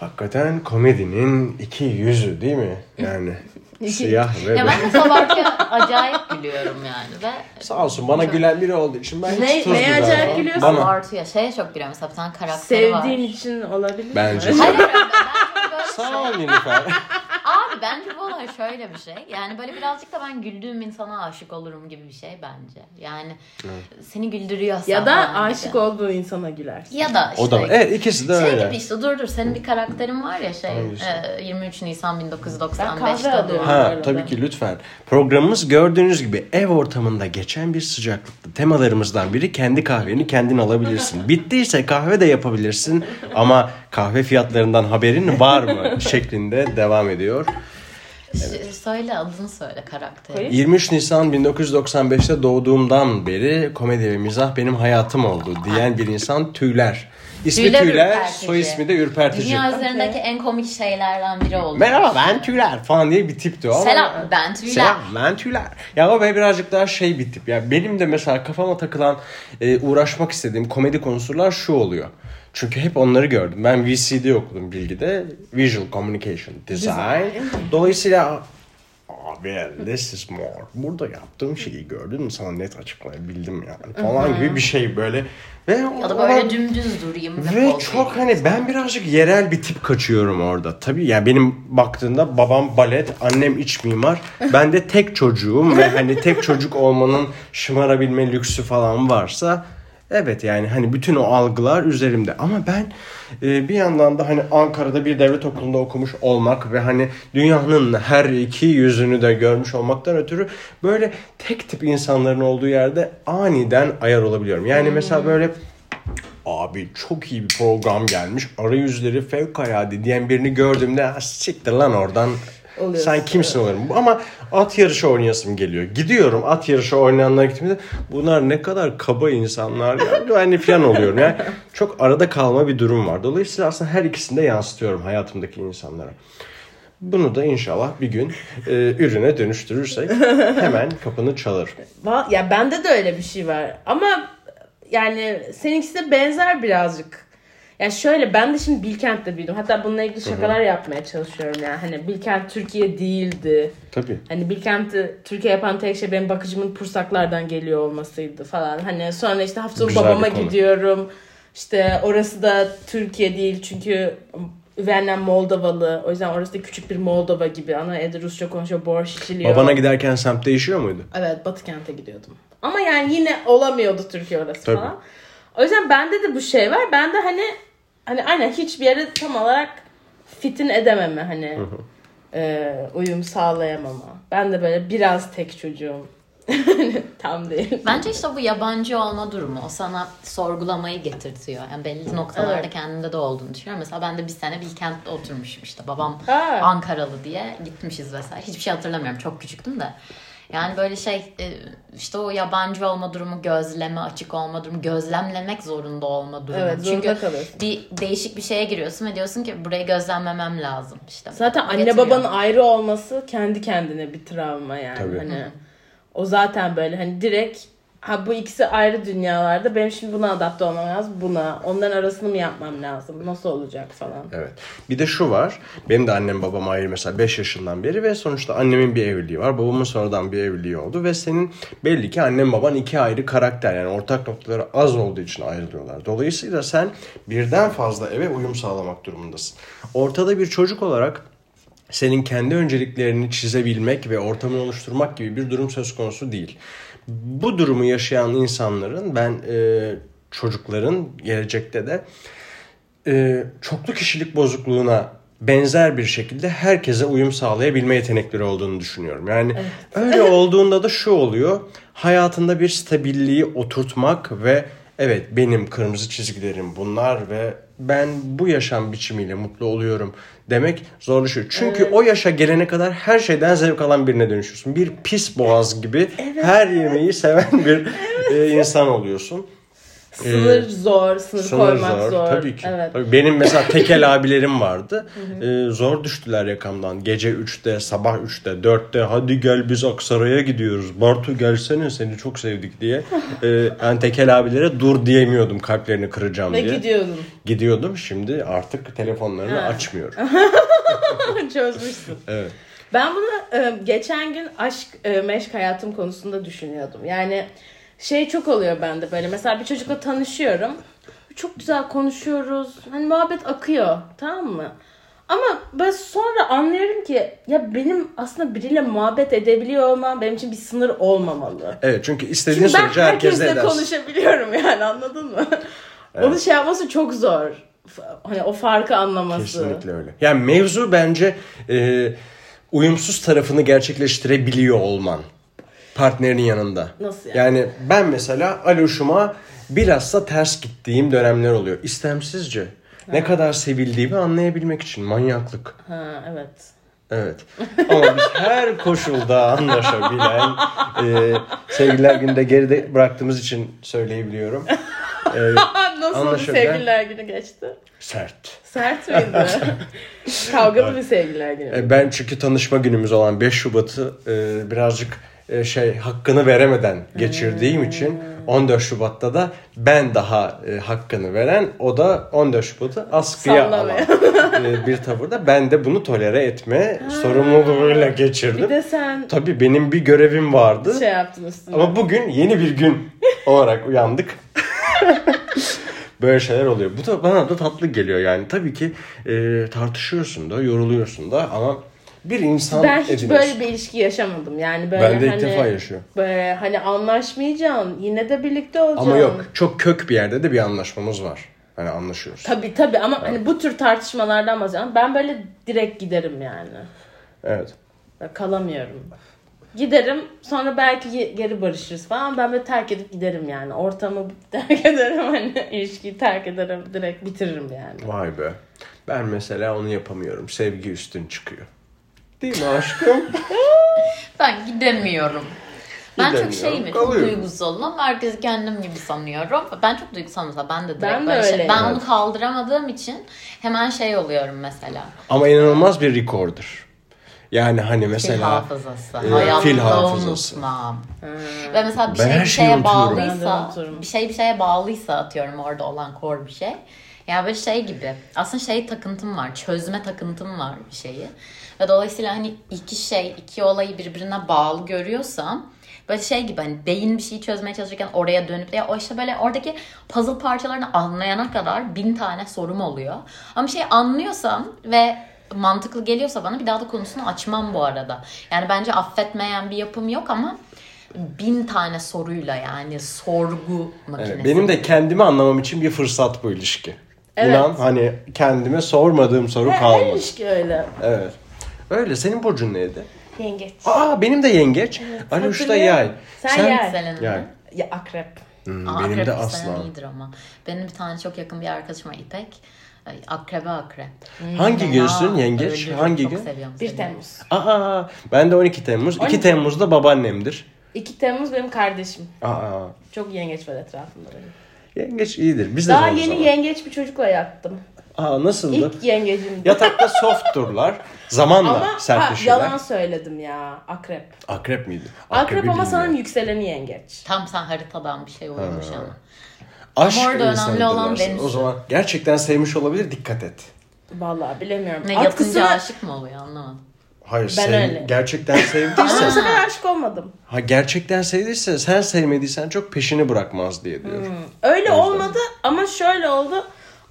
[SPEAKER 1] Hakikaten komedinin iki yüzü değil mi? Yani siyah ve
[SPEAKER 3] Ya ben de Sabahat'ya acayip gülüyorum yani ve
[SPEAKER 1] Sağ olsun bana gülen biri olduğu için ben
[SPEAKER 2] Ne-
[SPEAKER 1] hiç tuz
[SPEAKER 2] neye
[SPEAKER 1] biber
[SPEAKER 2] acayip gülüyorsun?
[SPEAKER 1] Bana.
[SPEAKER 3] Sabahat'ya şeye çok gülüyorum mesela bir tane karakteri var.
[SPEAKER 2] Sevdiğin için olabilir?
[SPEAKER 1] Bence.
[SPEAKER 3] Hayır hayır, ben çok böyle
[SPEAKER 1] Sağ ol Nilüfer.
[SPEAKER 3] Abi bence bu olay şöyle bir şey. Yani böyle birazcık da ben güldüğüm insana aşık olurum gibi bir şey bence. Yani seni güldürüyorsa
[SPEAKER 2] Ya da aşık
[SPEAKER 3] gibi.
[SPEAKER 2] olduğu insana gülersin.
[SPEAKER 3] Ya da işte
[SPEAKER 1] O da var. Evet ikisi de
[SPEAKER 3] Şey
[SPEAKER 1] öyle.
[SPEAKER 3] gibi işte dur dur senin bir karakterin var ya şey e, 23 Nisan
[SPEAKER 2] Ben
[SPEAKER 3] 1995'te
[SPEAKER 2] kahve alıyorum.
[SPEAKER 3] doğan.
[SPEAKER 1] Ha tabii ki lütfen. Programımız gördüğünüz gibi ev ortamında geçen bir sıcaklıkta. Temalarımızdan biri kendi kahveni kendin alabilirsin. Bittiyse kahve de yapabilirsin ama kahve fiyatlarından haberin var mı şeklinde devam ediyor.
[SPEAKER 3] Ş- Söyle adını söyle karakteri.
[SPEAKER 2] Koyayım.
[SPEAKER 1] 23 Nisan 1995'te doğduğumdan beri komedi ve mizah benim hayatım oldu diyen bir insan Tüyler. İsmi
[SPEAKER 3] Tüyler
[SPEAKER 1] Tüyler,
[SPEAKER 3] ürpertici.
[SPEAKER 1] soy ismi de Ürpertici.
[SPEAKER 3] Dünya üzerindeki en komik şeylerden biri oldu.
[SPEAKER 1] Merhaba ben Tüyler falan diye bir tipti o ama.
[SPEAKER 3] Selam ben Tüyler.
[SPEAKER 1] Selam ben Tüyler. Ya o be birazcık daha şey bir tip. Ya benim de mesela kafama takılan e, uğraşmak istediğim komedi konusular şu oluyor. Çünkü hep onları gördüm. Ben VCD okudum bilgide. Visual Communication Design. Dolayısıyla abi this is more. Burada yaptığım şeyi gördün mü sana net açıklayabildim yani falan gibi bir şey böyle. Ve
[SPEAKER 3] Ya da böyle dümdüz durayım.
[SPEAKER 1] ve çok hani ben birazcık yerel bir tip kaçıyorum orada. Tabii yani benim baktığında babam balet, annem iç mimar. Ben de tek çocuğum ve hani tek çocuk olmanın şımarabilme lüksü falan varsa evet yani hani bütün o algılar üzerimde. Ama ben e, bir yandan da hani Ankara'da bir devlet okulunda okumuş olmak ve hani dünyanın her iki yüzünü de görmüş olmaktan ötürü böyle tek tip insanların olduğu yerde aniden ayar olabiliyorum. Yani mesela böyle Abi çok iyi bir program gelmiş. Arayüzleri fevkalade diyen birini gördüğümde "Ha, siktir lan oradan.
[SPEAKER 2] Oluyorsun,
[SPEAKER 1] Sen kimsin olurum. Ama at yarışı oynayasım geliyor. Gidiyorum at yarışı oynayanlara gittiğimde bunlar ne kadar kaba insanlar ya. Hani falan oluyorum. Yani çok arada kalma bir durum var. Dolayısıyla aslında her ikisini de yansıtıyorum hayatımdaki insanlara. Bunu da inşallah bir gün e, ürüne dönüştürürsek hemen kapını çalır.
[SPEAKER 2] Va- Ya bende de öyle bir şey var. Ama yani seninkisi de benzer birazcık. Ya şöyle ben de şimdi Bilkent'te büyüdüm. Hatta bununla ilgili şakalar yapmaya çalışıyorum yani. Hani Bilkent Türkiye değildi.
[SPEAKER 1] Tabii.
[SPEAKER 2] Hani Bilkent'i Türkiye yapan tek şey benim bakıcımın Pursaklardan geliyor olmasıydı falan. Hani sonra işte hafta sonu babama gidiyorum. İşte orası da Türkiye değil çünkü üvey annem Moldovalı. O yüzden orası da küçük bir Moldova gibi. Ana evde Rusça konuşuyor, borş içiliyor.
[SPEAKER 1] Babana giderken semt değişiyor muydu?
[SPEAKER 2] Evet Batı kente gidiyordum. Ama yani yine olamıyordu Türkiye orası
[SPEAKER 1] Tabii.
[SPEAKER 2] falan. O yüzden bende de bu şey var. Ben de hani hani aynen hiçbir yere tam olarak fitin edememe hani e, uyum sağlayamama. Ben de böyle biraz tek çocuğum. tam değil.
[SPEAKER 3] Bence işte bu yabancı olma durumu o sana sorgulamayı getirtiyor. Yani belli noktalarda
[SPEAKER 2] Evet.
[SPEAKER 3] kendinde de olduğunu düşünüyorum. Mesela ben de bir sene Bilkent'te oturmuşum işte. Babam
[SPEAKER 2] Ha.
[SPEAKER 3] Ankaralı diye gitmişiz vesaire. Hiçbir şey hatırlamıyorum. Çok küçüktüm de. Yani böyle şey e, işte o yabancı olma durumu, gözleme, açık olma durumu, gözlemlemek zorunda olma durumu.
[SPEAKER 2] Evet, zorunda
[SPEAKER 3] Çünkü
[SPEAKER 2] kalıyorsun.
[SPEAKER 3] bir değişik bir şeye giriyorsun ve diyorsun ki burayı gözlemlemem lazım işte.
[SPEAKER 2] Zaten anne
[SPEAKER 3] Getiriyor.
[SPEAKER 2] babanın ayrı olması kendi kendine bir travma yani.
[SPEAKER 1] Tabii.
[SPEAKER 2] Hani o zaten böyle hani direkt ha bu ikisi ayrı dünyalarda benim şimdi buna adapte olmam lazım buna. Onların arasını mı yapmam lazım? Nasıl olacak falan.
[SPEAKER 1] Evet. Bir de şu var. Benim de annem babam ayrı mesela 5 yaşından beri ve sonuçta annemin bir evliliği var. Babamın sonradan bir evliliği oldu ve senin belli ki annem baban iki ayrı karakter yani ortak noktaları az olduğu için ayrılıyorlar. Dolayısıyla sen birden fazla eve uyum sağlamak durumundasın. Ortada bir çocuk olarak senin kendi önceliklerini çizebilmek ve ortamını oluşturmak gibi bir durum söz konusu değil. Bu durumu yaşayan insanların ben e, çocukların gelecekte de e, çoklu kişilik bozukluğuna benzer bir şekilde herkese uyum sağlayabilme yetenekleri olduğunu düşünüyorum. Yani öyle olduğunda da şu oluyor. Hayatında bir stabilliği oturtmak ve evet benim kırmızı çizgilerim bunlar ve ben bu yaşam biçimiyle mutlu oluyorum demek zorlaşıyor. Çünkü o yaşa gelene kadar her şeyden zevk alan birine dönüşüyorsun. Bir pis boğaz gibi her yemeği seven bir e, insan oluyorsun.
[SPEAKER 2] Sınır zor, sınır,
[SPEAKER 1] Sınır
[SPEAKER 2] koymak zor.
[SPEAKER 1] zor. Tabii ki.
[SPEAKER 2] Evet.
[SPEAKER 1] Tabii benim mesela tekel abilerim vardı. Ee, zor düştüler yakamdan. Gece 3'te, sabah 3'te, 4'te hadi gel biz Aksaray'a gidiyoruz. Bartu gelsene seni çok sevdik diye. Ee, yani tekel abilere dur diyemiyordum kalplerini kıracağım
[SPEAKER 2] Ve
[SPEAKER 1] diye.
[SPEAKER 2] gidiyordum.
[SPEAKER 1] Gidiyordum. Şimdi artık telefonlarını
[SPEAKER 2] Ha.
[SPEAKER 1] açmıyorum.
[SPEAKER 2] Çözmüşsün.
[SPEAKER 1] Evet.
[SPEAKER 2] Ben bunu e, geçen gün aşk e, meşk hayatım konusunda düşünüyordum. Yani şey çok oluyor bende böyle. Mesela bir çocukla tanışıyorum. Çok güzel konuşuyoruz. Hani muhabbet akıyor. Tamam mı? Ama ben sonra anlıyorum ki ya benim aslında biriyle muhabbet edebiliyor olmam benim için bir sınır olmamalı.
[SPEAKER 1] Evet çünkü istediğin
[SPEAKER 2] Çünkü
[SPEAKER 1] sürece herkesle edersin.
[SPEAKER 2] konuşabiliyorum yani anladın mı? Onu şey yapması çok zor. Hani o farkı anlaması.
[SPEAKER 1] Kesinlikle öyle. Yani mevzu bence e, uyumsuz tarafını gerçekleştirebiliyor olman. Partnerinin yanında.
[SPEAKER 2] Nasıl yani?
[SPEAKER 1] Yani ben mesela Aluş'uma bilhassa ters gittiğim dönemler oluyor. İstemsizce. Ne kadar sevildiğimi anlayabilmek için. Manyaklık.
[SPEAKER 2] Ha evet.
[SPEAKER 1] Evet. Ama biz her koşulda anlaşabilen e, sevgililer günde geride bıraktığımız için söyleyebiliyorum. E,
[SPEAKER 2] Nasıl sevgililer günü geçti?
[SPEAKER 1] sert.
[SPEAKER 2] Sert miydi? Kavgalı bir sevgililer günü.
[SPEAKER 1] E, Ben çünkü tanışma günümüz olan 5 Şubat'ı e, birazcık e, şey hakkını veremeden geçirdiğim
[SPEAKER 2] Hmm.
[SPEAKER 1] için 14 Şubat'ta da ben daha e, hakkını veren o da 14 Şubat'ı askıya alan e, bir tavırda ben de bunu tolere etme sorumluluğuyla geçirdim.
[SPEAKER 2] Bir de sen
[SPEAKER 1] Tabii benim bir görevim vardı.
[SPEAKER 2] şey yaptın üstüne.
[SPEAKER 1] Ama bugün yeni bir gün olarak uyandık. Böyle şeyler oluyor. Bu da bana da tatlı geliyor yani. Tabii ki e, tartışıyorsun da, yoruluyorsun da ama bir insan
[SPEAKER 2] ben hiç
[SPEAKER 1] ediniyorsun.
[SPEAKER 2] böyle bir ilişki yaşamadım. Yani böyle
[SPEAKER 1] Ben de ilk
[SPEAKER 2] hani,
[SPEAKER 1] defa yaşıyorum.
[SPEAKER 2] Böyle hani anlaşmayacaksın. Yine de birlikte olacaksın.
[SPEAKER 1] Ama yok, çok kök bir yerde de bir anlaşmamız var. Hani anlaşıyoruz.
[SPEAKER 2] Tabii tabii ama hani bu tür tartışmalardan bahsediyorum. Ben böyle direkt giderim yani.
[SPEAKER 1] Evet.
[SPEAKER 2] Kalamıyorum. Giderim sonra belki ge- geri barışırız falan. Ben böyle terk edip giderim yani. Ortamı terk ederim hani ilişkiyi terk ederim. Direkt bitiririm yani.
[SPEAKER 1] Vay be. Ben mesela onu yapamıyorum. Sevgi üstün çıkıyor. Değil mi aşkım?
[SPEAKER 3] Ben gidemiyorum. Ben çok şeyim, çok
[SPEAKER 1] kalıyorum.
[SPEAKER 3] duygusalım. Herkesi kendim gibi sanıyorum. Ben çok duygusal mesela. Ben de direkt
[SPEAKER 2] Ben de
[SPEAKER 3] böyle şey.
[SPEAKER 2] öyleyim.
[SPEAKER 3] Ben onu kaldıramadığım için hemen şey oluyorum mesela.
[SPEAKER 1] Ama inanılmaz bir rekorder. Yani hani
[SPEAKER 3] Fil
[SPEAKER 1] mesela
[SPEAKER 3] hafızası.
[SPEAKER 1] e,
[SPEAKER 3] Hayatta
[SPEAKER 1] fil hafızası.
[SPEAKER 3] unutmam. Ve mesela bir
[SPEAKER 1] Ben
[SPEAKER 3] şey
[SPEAKER 1] her
[SPEAKER 3] bir
[SPEAKER 1] şeyi
[SPEAKER 3] şeye
[SPEAKER 1] unutuyorum.
[SPEAKER 2] Ben de
[SPEAKER 3] bağlıysa,
[SPEAKER 2] unuturum.
[SPEAKER 3] bir şey bir şeye bağlıysa atıyorum orada olan core bir şey. Ya böyle şey gibi. Aslında şey takıntım var. Çözme takıntım var bir şeyi. Dolayısıyla hani iki şey, iki olayı birbirine bağlı görüyorsam böyle şey gibi hani beyin bir şeyi çözmeye çalışırken oraya dönüp de ya o işte böyle oradaki puzzle parçalarını anlayana kadar bin tane sorum oluyor. Ama şey anlıyorsam ve mantıklı geliyorsa bana bir daha da konusunu açmam bu arada. Yani bence affetmeyen bir yapım yok ama bin tane soruyla yani sorgu makinesi.
[SPEAKER 1] Evet, benim de kendimi anlamam için bir fırsat bu ilişki.
[SPEAKER 2] Evet.
[SPEAKER 1] İnan hani kendime sormadığım soru
[SPEAKER 2] Her
[SPEAKER 1] kalmadı.
[SPEAKER 2] ilişki öyle.
[SPEAKER 1] Evet. Öyle. Senin burcun neydi?
[SPEAKER 2] Yengeç.
[SPEAKER 1] Aa benim de yengeç. Ali Usta
[SPEAKER 2] hatırlıyorum.
[SPEAKER 1] yay.
[SPEAKER 2] Sen yay.
[SPEAKER 3] Selen'in
[SPEAKER 1] Yay.
[SPEAKER 2] Ya akrep.
[SPEAKER 1] Hmm,
[SPEAKER 3] Aa,
[SPEAKER 1] benim
[SPEAKER 3] akrep
[SPEAKER 1] de aslan.
[SPEAKER 3] iyidir ama. Benim bir tane çok yakın bir arkadaşım var İpek. Akrebe akrep.
[SPEAKER 1] Hangi
[SPEAKER 3] Fena
[SPEAKER 1] günsün yengeç?
[SPEAKER 3] öldürür,
[SPEAKER 1] Hangi
[SPEAKER 3] çok
[SPEAKER 1] gün?
[SPEAKER 3] seviyorum
[SPEAKER 2] 1
[SPEAKER 3] seni.
[SPEAKER 2] Temmuz.
[SPEAKER 1] Aa ben de 12 Temmuz. 2
[SPEAKER 2] 12.
[SPEAKER 1] Temmuz'da babaannemdir.
[SPEAKER 2] 2 Temmuz benim kardeşim.
[SPEAKER 1] Aa
[SPEAKER 2] Çok yengeç var etrafımda benim.
[SPEAKER 1] yengeç iyidir. Biz de
[SPEAKER 2] Daha yeni
[SPEAKER 1] zaman.
[SPEAKER 2] yengeç bir çocukla yattım.
[SPEAKER 1] Aa nasıldı?
[SPEAKER 2] İlk yengecimdi.
[SPEAKER 1] Yatakta soft durlar. Zamanla
[SPEAKER 2] Ama ha,
[SPEAKER 1] sertleşirler.
[SPEAKER 2] yalan söyledim ya. Akrep.
[SPEAKER 1] Akrep miydi?
[SPEAKER 2] Akrep
[SPEAKER 1] Akrebi
[SPEAKER 2] ama sanırım yükseleni yengeç.
[SPEAKER 3] Tam sen haritadan bir şey uymuş ama.
[SPEAKER 1] Aşk
[SPEAKER 3] orada önemli olan. Venüs.
[SPEAKER 1] O zaman gerçekten sevmiş olabilir dikkat et.
[SPEAKER 2] Vallahi bilemiyorum.
[SPEAKER 3] Ne yatınca
[SPEAKER 2] Atkısını
[SPEAKER 3] aşık mı oluyor anlamadım.
[SPEAKER 1] Hayır
[SPEAKER 2] Ben
[SPEAKER 1] sev-
[SPEAKER 2] öyle.
[SPEAKER 1] gerçekten
[SPEAKER 2] Ama bu
[SPEAKER 1] sevdiyse
[SPEAKER 2] sefer aşık olmadım.
[SPEAKER 1] ha gerçekten sevdiyse sen sevmediysen çok peşini bırakmaz diye diyor.
[SPEAKER 2] Öyle olmadı ama şöyle oldu.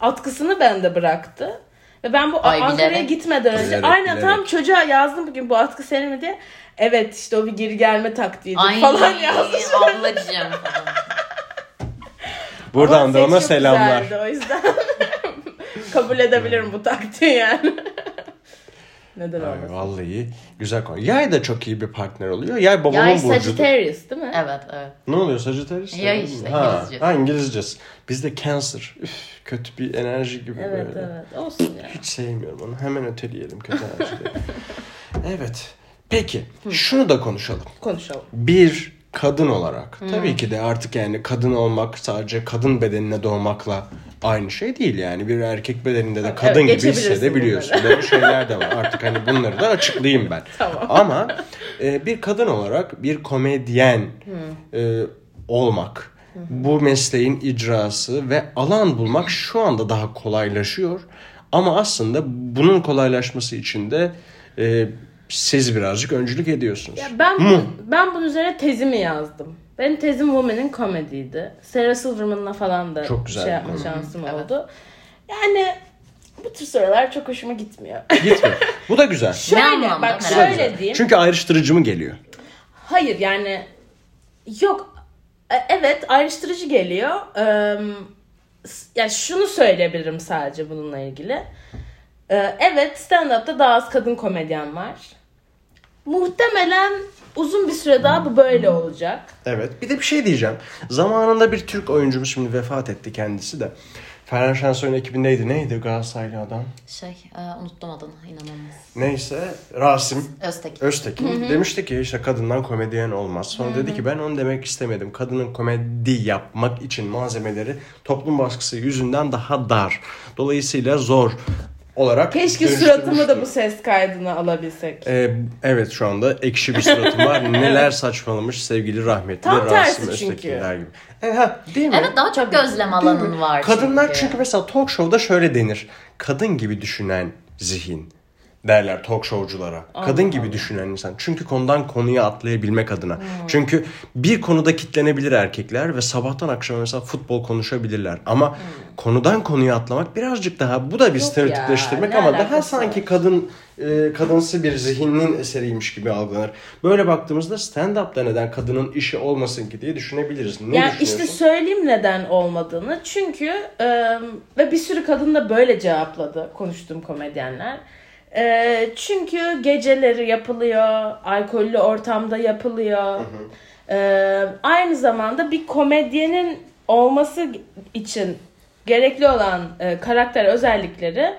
[SPEAKER 2] Atkısını bende bıraktı. Ve ben bu
[SPEAKER 3] Ay,
[SPEAKER 2] Ankara'ya
[SPEAKER 3] bilerek.
[SPEAKER 2] gitmeden önce
[SPEAKER 1] Bilerek,
[SPEAKER 2] aynen tam
[SPEAKER 1] bilerek.
[SPEAKER 2] çocuğa yazdım bugün bu atkı senin mi diye. Evet işte o bir geri gelme taktiğidir
[SPEAKER 3] Ay
[SPEAKER 2] falan yazmış.
[SPEAKER 3] ablacığım falan.
[SPEAKER 1] Buradan da ona selamlar.
[SPEAKER 2] güzeldi, o yüzden kabul edebilirim bu taktiği yani. Neden
[SPEAKER 1] Ay,
[SPEAKER 2] olmasın?
[SPEAKER 1] vallahi güzel konu. Yay da çok iyi bir partner oluyor. Yay babamın
[SPEAKER 2] Yay
[SPEAKER 1] burcudur.
[SPEAKER 2] Sagittarius değil mi?
[SPEAKER 3] Evet evet.
[SPEAKER 1] Ne oluyor Sagittarius?
[SPEAKER 3] Yay işte,
[SPEAKER 1] ha,
[SPEAKER 3] İngilizcesi.
[SPEAKER 1] Ha İngilizcesi. Bizde Cancer. Üf, kötü bir enerji gibi
[SPEAKER 2] Evet
[SPEAKER 1] böyle.
[SPEAKER 2] evet olsun ya.
[SPEAKER 1] Hiç sevmiyorum onu. Hemen öteleyelim kötü enerjileri. evet. Peki şunu da konuşalım.
[SPEAKER 2] Konuşalım.
[SPEAKER 1] Bir kadın olarak tabii ki de artık yani kadın olmak sadece kadın bedenine doğmakla aynı şey değil yani bir erkek bedeninde de kadın gibi
[SPEAKER 2] geçebilirsin
[SPEAKER 1] hissedebiliyorsun. Böyle şeyler de var. Artık hani bunları da açıklayayım ben.
[SPEAKER 2] Tamam.
[SPEAKER 1] Ama e, bir kadın olarak bir komedyen e, olmak, bu mesleğin icrası ve alan bulmak şu anda daha kolaylaşıyor. Ama aslında bunun kolaylaşması için de e, siz birazcık öncülük ediyorsunuz.
[SPEAKER 2] Ya ben ben bunun üzerine tezimi yazdım. Benim tezim Woman in Comedy'ydi. Sarah Silverman'la falan da
[SPEAKER 1] Çok güzel
[SPEAKER 2] şey yapma
[SPEAKER 1] konu.
[SPEAKER 2] şansım
[SPEAKER 3] Evet.
[SPEAKER 2] oldu. Yani bu tür sorular çok hoşuma gitmiyor.
[SPEAKER 1] Gitmiyor. Bu da güzel.
[SPEAKER 2] Şöyle bak
[SPEAKER 3] Merak
[SPEAKER 2] şöyle
[SPEAKER 1] Güzel.
[SPEAKER 2] diyeyim.
[SPEAKER 1] Çünkü ayrıştırıcı mı geliyor?
[SPEAKER 2] Hayır yani yok E, evet ayrıştırıcı geliyor. Ee, yani şunu söyleyebilirim sadece bununla ilgili. Ee, evet stand-up'ta daha az kadın komedyen var. Muhtemelen uzun bir süre daha bu böyle olacak.
[SPEAKER 1] Evet. Bir de bir şey diyeceğim. Zamanında bir Türk oyuncumuz şimdi vefat etti kendisi de. Ferhan Şensoy'un ekibindeydi. Neydi Galatasaraylı adam?
[SPEAKER 3] Şey e, unuttum adını inanılmaz.
[SPEAKER 1] Neyse Rasim
[SPEAKER 3] Öztekin.
[SPEAKER 1] Öztekin demişti ki işte kadından komedyen olmaz. Sonra dedi ki ben onu demek istemedim. Kadının komedi yapmak için malzemeleri toplum baskısı yüzünden daha dar. Dolayısıyla zor olarak
[SPEAKER 2] Keşke suratımı da bu ses kaydını alabilsek.
[SPEAKER 1] Ee, evet şu anda ekşi bir suratım var. Neler saçmalamış sevgili rahmetli
[SPEAKER 2] Tam
[SPEAKER 1] Rasim
[SPEAKER 2] tersi
[SPEAKER 1] Öztekin
[SPEAKER 2] çünkü.
[SPEAKER 1] der gibi. E, ha, değil mi?
[SPEAKER 3] Evet daha çok gözlem alanın var
[SPEAKER 1] Kadınlar çünkü. mesela talk show'da şöyle denir. Kadın gibi düşünen zihin derler talk showculara. Kadın gibi düşünen insan. Çünkü konudan konuya atlayabilmek adına.
[SPEAKER 2] Hmm.
[SPEAKER 1] Çünkü bir konuda kitlenebilir erkekler ve sabahtan akşama mesela futbol konuşabilirler. Ama konudan konuya atlamak birazcık daha bu da bir stereotipleştirmek ama daha sanki
[SPEAKER 2] var?
[SPEAKER 1] kadın e, kadınsı bir zihnin eseriymiş gibi algılanır. Böyle baktığımızda stand-up'ta neden kadının işi olmasın ki diye düşünebiliriz. Ne
[SPEAKER 2] yani işte söyleyeyim neden olmadığını. Çünkü e, ve bir sürü kadın da böyle cevapladı konuştuğum komedyenler. E, çünkü geceleri yapılıyor, alkollü ortamda yapılıyor. E, aynı zamanda bir komedyenin olması için gerekli olan e, karakter özellikleri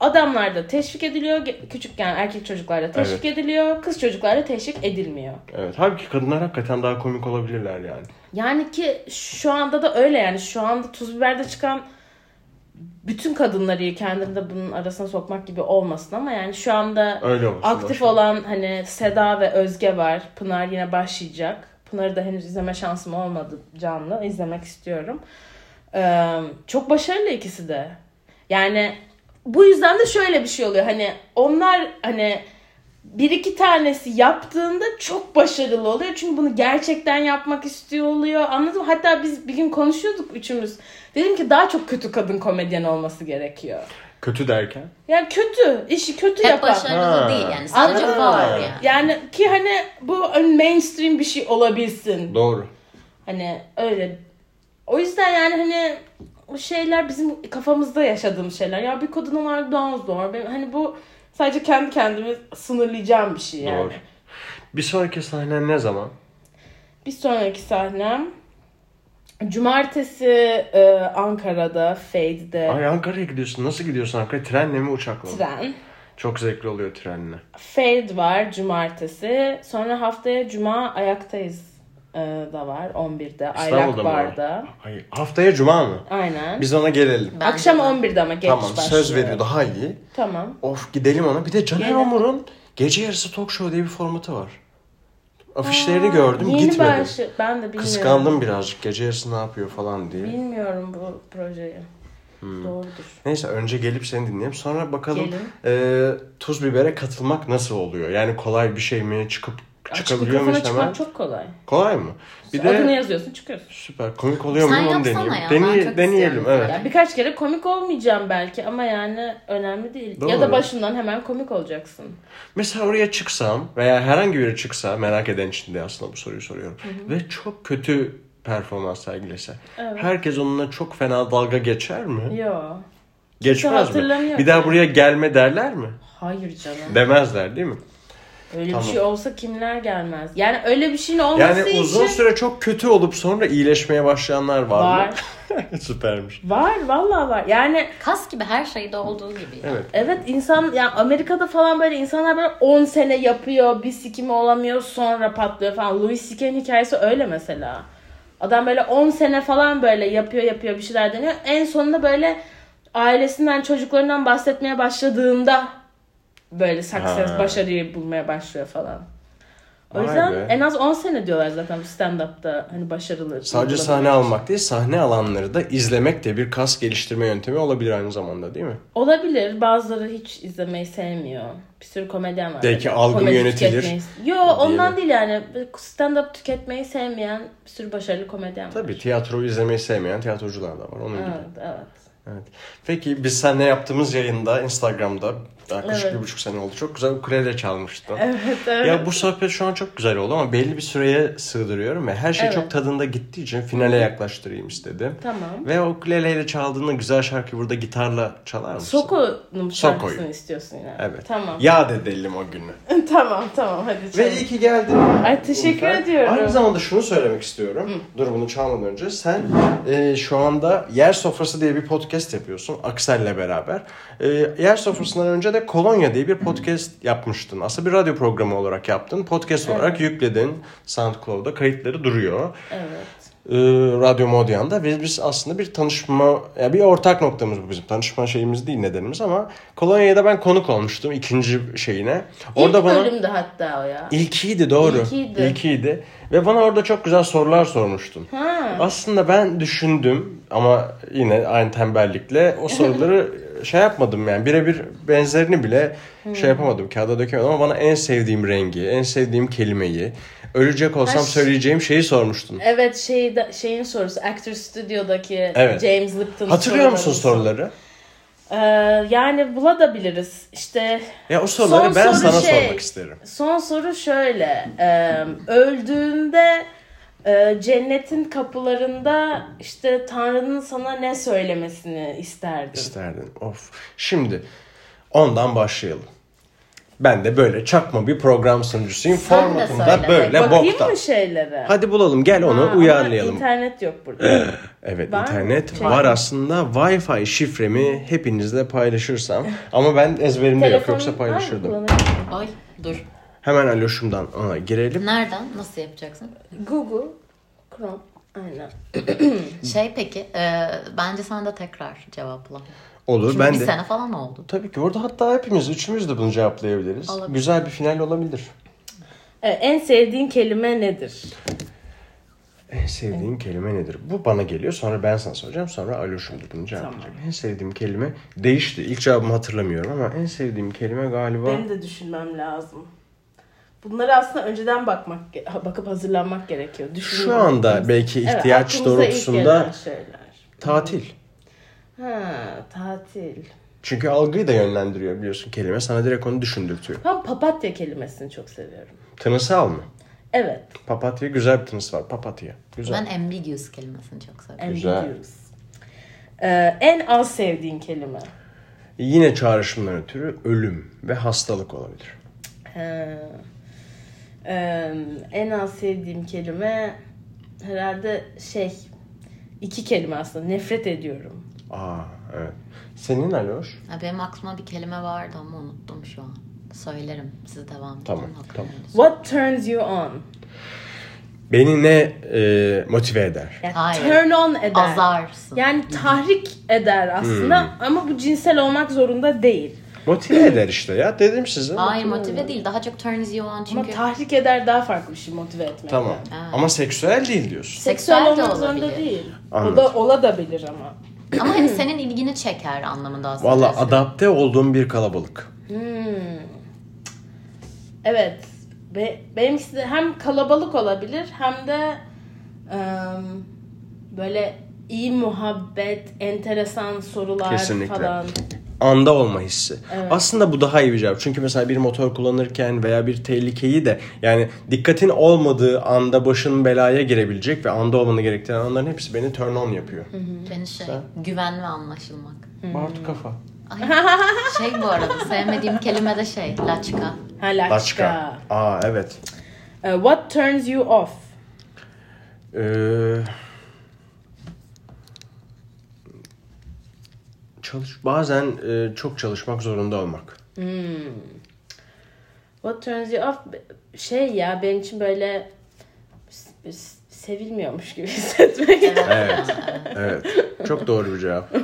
[SPEAKER 2] adamlarda teşvik ediliyor. Küçükken erkek çocuklarda teşvik ediliyor. Kız çocuklarda teşvik edilmiyor.
[SPEAKER 1] Evet. Halbuki kadınlar hakikaten daha komik olabilirler yani.
[SPEAKER 2] Yani ki şu anda da öyle yani şu anda tuz biberde çıkan bütün kadınları kendini de bunun arasına sokmak gibi olmasın ama yani şu anda
[SPEAKER 1] Öyle olsun.
[SPEAKER 2] aktif
[SPEAKER 1] ver.
[SPEAKER 2] olan hani Seda ve Özge var. Pınar yine başlayacak. Pınar'ı da henüz izleme şansım olmadı canlı. izlemek istiyorum. Ee, çok başarılı ikisi de. Yani bu yüzden de şöyle bir şey oluyor. Hani onlar hani bir iki tanesi yaptığında çok başarılı oluyor. Çünkü bunu gerçekten yapmak istiyor oluyor. Anladın mı? Hatta biz bir gün konuşuyorduk üçümüz. Dedim ki daha çok kötü kadın komedyen olması gerekiyor.
[SPEAKER 1] Kötü derken?
[SPEAKER 2] Yani kötü, işi kötü
[SPEAKER 3] Hep
[SPEAKER 2] yapan.
[SPEAKER 3] başarılı
[SPEAKER 1] Ha.
[SPEAKER 3] değil yani sadece
[SPEAKER 2] Anladın
[SPEAKER 3] var yani.
[SPEAKER 2] Yani ki hani bu mainstream bir şey olabilsin.
[SPEAKER 1] Doğru.
[SPEAKER 2] Hani öyle. O yüzden yani hani o şeyler bizim kafamızda yaşadığımız şeyler. Ya bir kadın olarak daha zor. Ben, hani bu sadece kendi kendimi sınırlayacağım bir şey yani.
[SPEAKER 1] Doğru. Bir sonraki sahnen ne zaman?
[SPEAKER 2] Bir sonraki sahnem Cumartesi e, Ankara'da, Fade'de
[SPEAKER 1] Ay Ankara'ya gidiyorsun. Nasıl gidiyorsun Ankara'ya? Trenle mi uçakla mı?
[SPEAKER 2] tren.
[SPEAKER 1] Çok zevkli oluyor trenle.
[SPEAKER 2] Fade var cumartesi. Sonra haftaya cuma ayaktayız da var 11'de. Aylak
[SPEAKER 1] İstanbul'da mı var?
[SPEAKER 2] Bar'da.
[SPEAKER 1] Hayır. Haftaya cuma mı?
[SPEAKER 2] Aynen.
[SPEAKER 1] Biz ona gelelim.
[SPEAKER 3] Bence
[SPEAKER 2] Akşam
[SPEAKER 3] de.
[SPEAKER 2] 11'de ama geç
[SPEAKER 1] tamam
[SPEAKER 2] başlıyor.
[SPEAKER 1] söz veriyor daha iyi.
[SPEAKER 2] Tamam.
[SPEAKER 1] Of gidelim ona. Bir de Caner
[SPEAKER 2] Gelin.
[SPEAKER 1] Omur'un Gece Yarısı Talk Show diye bir formatı var. Afişlerini
[SPEAKER 2] Aa,
[SPEAKER 1] gördüm
[SPEAKER 2] yeni
[SPEAKER 1] gitmedim.
[SPEAKER 2] başı- Ben de bilmiyorum.
[SPEAKER 1] Kıskandım birazcık gece yarısı ne yapıyor falan diye.
[SPEAKER 2] Bilmiyorum bu projeyi.
[SPEAKER 1] Hmm.
[SPEAKER 2] Doğrudur.
[SPEAKER 1] Neyse önce gelip seni dinleyelim. Sonra bakalım
[SPEAKER 2] Gelin.
[SPEAKER 1] e, tuz bibere katılmak nasıl oluyor? Yani kolay bir şey mi? Çıkıp
[SPEAKER 2] Açık
[SPEAKER 1] çıkabiliyor
[SPEAKER 2] mikrofona
[SPEAKER 1] muyuz hemen?
[SPEAKER 2] çok kolay.
[SPEAKER 1] Kolay mı? Bir de
[SPEAKER 2] Adını yazıyorsun çıkıyorsun.
[SPEAKER 1] süper komik oluyor
[SPEAKER 3] Sen
[SPEAKER 1] mu onu
[SPEAKER 3] yapsana
[SPEAKER 1] deneyeyim.
[SPEAKER 3] ya,
[SPEAKER 1] Deney-
[SPEAKER 3] çok
[SPEAKER 1] deneyelim
[SPEAKER 3] istiyorum.
[SPEAKER 1] evet.
[SPEAKER 2] Ya birkaç kere komik olmayacağım belki ama yani önemli değil. Ya
[SPEAKER 1] Doğru.
[SPEAKER 2] da başından hemen komik olacaksın.
[SPEAKER 1] Mesela oraya çıksam veya herhangi biri çıksa merak eden için de aslında bu soruyu soruyorum. Ve çok kötü performans sergilese.
[SPEAKER 2] Evet.
[SPEAKER 1] Herkes onunla çok fena dalga geçer mi?
[SPEAKER 2] Yo.
[SPEAKER 1] Geçmez mi? Bir daha buraya gelme derler mi?
[SPEAKER 2] Hayır canım.
[SPEAKER 1] Demezler değil mi?
[SPEAKER 2] Öyle
[SPEAKER 1] Tamam.
[SPEAKER 2] bir şey olsa kimler gelmez? Yani öyle bir şeyin olması
[SPEAKER 1] Yani uzun
[SPEAKER 2] için
[SPEAKER 1] süre çok kötü olup sonra iyileşmeye başlayanlar var,
[SPEAKER 2] var.
[SPEAKER 1] mı? Süpermiş.
[SPEAKER 2] Var vallahi var. Yani
[SPEAKER 3] Kas gibi her şeyde olduğu gibi. ya.
[SPEAKER 1] Evet.
[SPEAKER 2] evet insan yani Amerika'da falan böyle insanlar böyle 10 sene yapıyor, bir sikimi olamıyor sonra patlıyor falan. Louis C.K.'nin hikayesi öyle mesela. Adam böyle 10 sene falan böyle yapıyor yapıyor bir şeyler deniyor. En sonunda böyle ailesinden çocuklarından bahsetmeye başladığında böyle success,
[SPEAKER 1] Ha.
[SPEAKER 2] başarıyı bulmaya başlıyor falan. O
[SPEAKER 1] Vay
[SPEAKER 2] yüzden
[SPEAKER 1] be.
[SPEAKER 2] en az 10 sene diyorlar zaten stand-up'ta hani başarılı.
[SPEAKER 1] Sadece sahne almak değil, sahne alanları da izlemek de bir kas geliştirme yöntemi olabilir aynı zamanda değil mi?
[SPEAKER 2] Olabilir. Bazıları hiç izlemeyi sevmiyor. Bir sürü komedyen var.
[SPEAKER 1] Belki
[SPEAKER 2] Böyle
[SPEAKER 1] algım
[SPEAKER 2] komedi
[SPEAKER 1] yönetilir
[SPEAKER 2] tüketmeyi- Yo ondan değil yani. Stand-up tüketmeyi sevmeyen bir sürü başarılı komedyen var.
[SPEAKER 1] Tabii tiyatroyu izlemeyi sevmeyen tiyatrocular da var. Onun gibi.
[SPEAKER 2] Evet, evet.
[SPEAKER 1] Evet. Peki biz seninle yaptığımız yayında Instagram'da yaklaşık
[SPEAKER 2] Evet.
[SPEAKER 1] bir buçuk sene oldu. Çok güzel ukulele çalmıştın.
[SPEAKER 2] Evet evet.
[SPEAKER 1] Ya bu sohbet şu an çok güzel oldu ama belli bir süreye sığdırıyorum ve her şey
[SPEAKER 2] Evet.
[SPEAKER 1] çok tadında gittiği için finale yaklaştırayım istedim.
[SPEAKER 2] Tamam.
[SPEAKER 1] Ve o ukuleleyle çaldığında güzel şarkı burada gitarla çalar mısın?
[SPEAKER 2] Soko'nun şarkısını
[SPEAKER 1] Soko'yu.
[SPEAKER 2] istiyorsun yani.
[SPEAKER 1] Evet.
[SPEAKER 2] Tamam.
[SPEAKER 1] Yad edelim o günü.
[SPEAKER 2] tamam tamam hadi
[SPEAKER 1] Ve
[SPEAKER 2] çalalım.
[SPEAKER 1] iyi ki geldin.
[SPEAKER 2] Ay teşekkür
[SPEAKER 1] Ben
[SPEAKER 2] ediyorum.
[SPEAKER 1] Aynı zamanda şunu söylemek istiyorum. Dur bunu çalmadan önce. Sen e, şu anda Yer Sofrası diye bir podcast yapıyorsun. Aksel'le beraber. E, Yer Sofrası'ndan önce de Kolonya diye bir podcast yapmıştın. Aslında bir radyo programı olarak yaptın. Podcast olarak yükledin. SoundCloud'da kayıtları duruyor.
[SPEAKER 2] Evet.
[SPEAKER 1] E, Radyo Modyan'da ve biz aslında bir tanışma, ya bir ortak noktamız bu bizim. Tanışma şeyimiz değil nedenimiz ama Kolonya'ya da ben konuk olmuştum ikinci şeyine. Orada
[SPEAKER 2] İlk
[SPEAKER 1] bana
[SPEAKER 2] bölümde hatta o ya.
[SPEAKER 1] İlkiydi doğru.
[SPEAKER 2] İlkiydi.
[SPEAKER 1] İlkiydi. Ve bana orada çok güzel sorular sormuştun.
[SPEAKER 2] Ha.
[SPEAKER 1] Aslında ben düşündüm ama yine aynı tembellikle o soruları şey yapmadım yani birebir benzerini bile şey yapamadım kağıda dökemedim ama bana en sevdiğim rengi, en sevdiğim kelimeyi, ölecek olsam
[SPEAKER 2] Ha,
[SPEAKER 1] söyleyeceğim şeyi sormuştun.
[SPEAKER 2] Evet şey şeyin sorusu Actor Studio'daki
[SPEAKER 1] Evet.
[SPEAKER 2] James Lipton
[SPEAKER 1] Hatırlıyor musun soruları?
[SPEAKER 2] Ee, yani bulabiliriz. İşte
[SPEAKER 1] Ya o soruları ben
[SPEAKER 2] soru
[SPEAKER 1] sana
[SPEAKER 2] şey-
[SPEAKER 1] sormak isterim.
[SPEAKER 2] son soru şöyle. Ee, öldüğünde e, cennetin kapılarında işte Tanrı'nın sana ne söylemesini isterdin?
[SPEAKER 1] İsterdin. Of. Şimdi ondan başlayalım. Ben de böyle çakma bir program sunucusuyum.
[SPEAKER 3] Sen de
[SPEAKER 1] Formatım da
[SPEAKER 3] söyle.
[SPEAKER 1] böyle
[SPEAKER 2] Bakayım
[SPEAKER 1] boktan.
[SPEAKER 2] mı şeylere?
[SPEAKER 1] Hadi bulalım gel onu
[SPEAKER 2] Ha, ama
[SPEAKER 1] uyarlayalım.
[SPEAKER 2] internet yok burada.
[SPEAKER 1] Evet
[SPEAKER 2] Var mı?
[SPEAKER 1] internet
[SPEAKER 2] Şey-
[SPEAKER 1] var aslında. Wi-Fi şifremi hepinizle paylaşırsam ama ben ezberimde yok
[SPEAKER 2] Telefon
[SPEAKER 1] yoksa paylaşırdım.
[SPEAKER 3] Ay dur.
[SPEAKER 1] Hemen Aloş'umdan ona girelim.
[SPEAKER 3] Nereden? Nasıl yapacaksın?
[SPEAKER 2] Google, Chrome. Aynen.
[SPEAKER 3] Şey peki, e, bence sen de tekrar cevapla.
[SPEAKER 1] Olur
[SPEAKER 3] Çünkü
[SPEAKER 1] ben
[SPEAKER 3] bir
[SPEAKER 1] de.
[SPEAKER 3] sene falan oldu.
[SPEAKER 1] Tabii ki burada hatta hepimiz üçümüz de bunu cevaplayabiliriz.
[SPEAKER 3] Olabilir.
[SPEAKER 1] Güzel bir final olabilir.
[SPEAKER 2] Evet, en sevdiğin kelime nedir?
[SPEAKER 1] En sevdiğin kelime nedir? Bu bana geliyor. Sonra ben sana soracağım. Sonra Aloş'um da bunu cevaplayacak. En sevdiğim kelime değişti. İlk cevabımı hatırlamıyorum ama en sevdiğim kelime galiba...
[SPEAKER 2] Benim de düşünmem lazım. Bunları aslında önceden bakmak, bakıp hazırlanmak gerekiyor. Düşünmek.
[SPEAKER 1] Şu anda belki
[SPEAKER 2] Evet,
[SPEAKER 1] ihtiyaç
[SPEAKER 2] ilk
[SPEAKER 1] doğrultusunda tatil.
[SPEAKER 2] Ha, tatil.
[SPEAKER 1] Çünkü algıyı da yönlendiriyor biliyorsun kelime. Sana direkt onu düşündürtüyor.
[SPEAKER 2] Ben papatya kelimesini çok seviyorum.
[SPEAKER 1] Tınısal mı?
[SPEAKER 2] Evet.
[SPEAKER 1] Papatya güzel bir tınısı var. Papatya. Güzel.
[SPEAKER 3] Ben ambiguous kelimesini çok seviyorum.
[SPEAKER 1] Güzel.
[SPEAKER 2] Ambiguous. Ee, en az sevdiğin kelime.
[SPEAKER 1] Yine çağrışımdan ötürü ölüm ve hastalık olabilir.
[SPEAKER 2] Ee, e, en az sevdiğim kelime herhalde şey iki kelime aslında nefret ediyorum.
[SPEAKER 1] Aa evet. Senin Aloş?
[SPEAKER 3] Ha, benim aklıma bir kelime vardı ama unuttum şu an. Söylerim. Siz devam edin.
[SPEAKER 1] Tamam, tamam.
[SPEAKER 2] What turns you on?
[SPEAKER 1] Beni ne e, motive eder?
[SPEAKER 2] Yani
[SPEAKER 3] Hayır.
[SPEAKER 2] turn on eder.
[SPEAKER 3] Azarsın.
[SPEAKER 2] Yani tahrik eder aslında
[SPEAKER 1] Hmm.
[SPEAKER 2] ama bu cinsel olmak zorunda değil.
[SPEAKER 1] Motive eder işte ya. Dedim size.
[SPEAKER 3] Hayır motive değil. Daha çok turns you on çünkü
[SPEAKER 2] Ama tahrik eder daha farklı bir şey motive etmek.
[SPEAKER 1] Tamam.
[SPEAKER 3] Ha.
[SPEAKER 1] Ama seksüel değil diyorsun.
[SPEAKER 2] Seksüel
[SPEAKER 3] Seksüel de
[SPEAKER 2] olmak zorunda
[SPEAKER 3] olabilir.
[SPEAKER 2] değil. O
[SPEAKER 1] Anladım.
[SPEAKER 2] da ola da bilir ama.
[SPEAKER 3] Ama hani senin ilgini çeker anlamında aslında.
[SPEAKER 1] Valla adapte olduğum bir kalabalık.
[SPEAKER 2] Hmm. Evet. Be- benimkisi de hem kalabalık olabilir hem de ım, böyle iyi muhabbet, enteresan sorular
[SPEAKER 1] Kesinlikle.
[SPEAKER 2] falan.
[SPEAKER 1] Anda olma hissi.
[SPEAKER 2] Evet.
[SPEAKER 1] Aslında bu daha iyi bir cevap. Çünkü mesela bir motor kullanırken veya bir tehlikeyi de yani dikkatin olmadığı anda başın belaya girebilecek ve anda olmanı gerektiren anların hepsi beni turn on yapıyor.
[SPEAKER 3] Beni şey, güven ve anlaşılmak.
[SPEAKER 1] Bartu kafa.
[SPEAKER 3] Ay, şey bu arada sevmediğim kelime de şey, laçka.
[SPEAKER 2] Ha laçka.
[SPEAKER 1] Laçka. Aa evet.
[SPEAKER 2] Uh, what turns you off?
[SPEAKER 1] Ee, çalış bazen e, çok çalışmak zorunda olmak.
[SPEAKER 2] What turns you off? Şey ya benim için böyle sevilmiyormuş gibi hissetmek.
[SPEAKER 3] Evet.
[SPEAKER 1] Evet. Evet. Çok doğru bir cevap.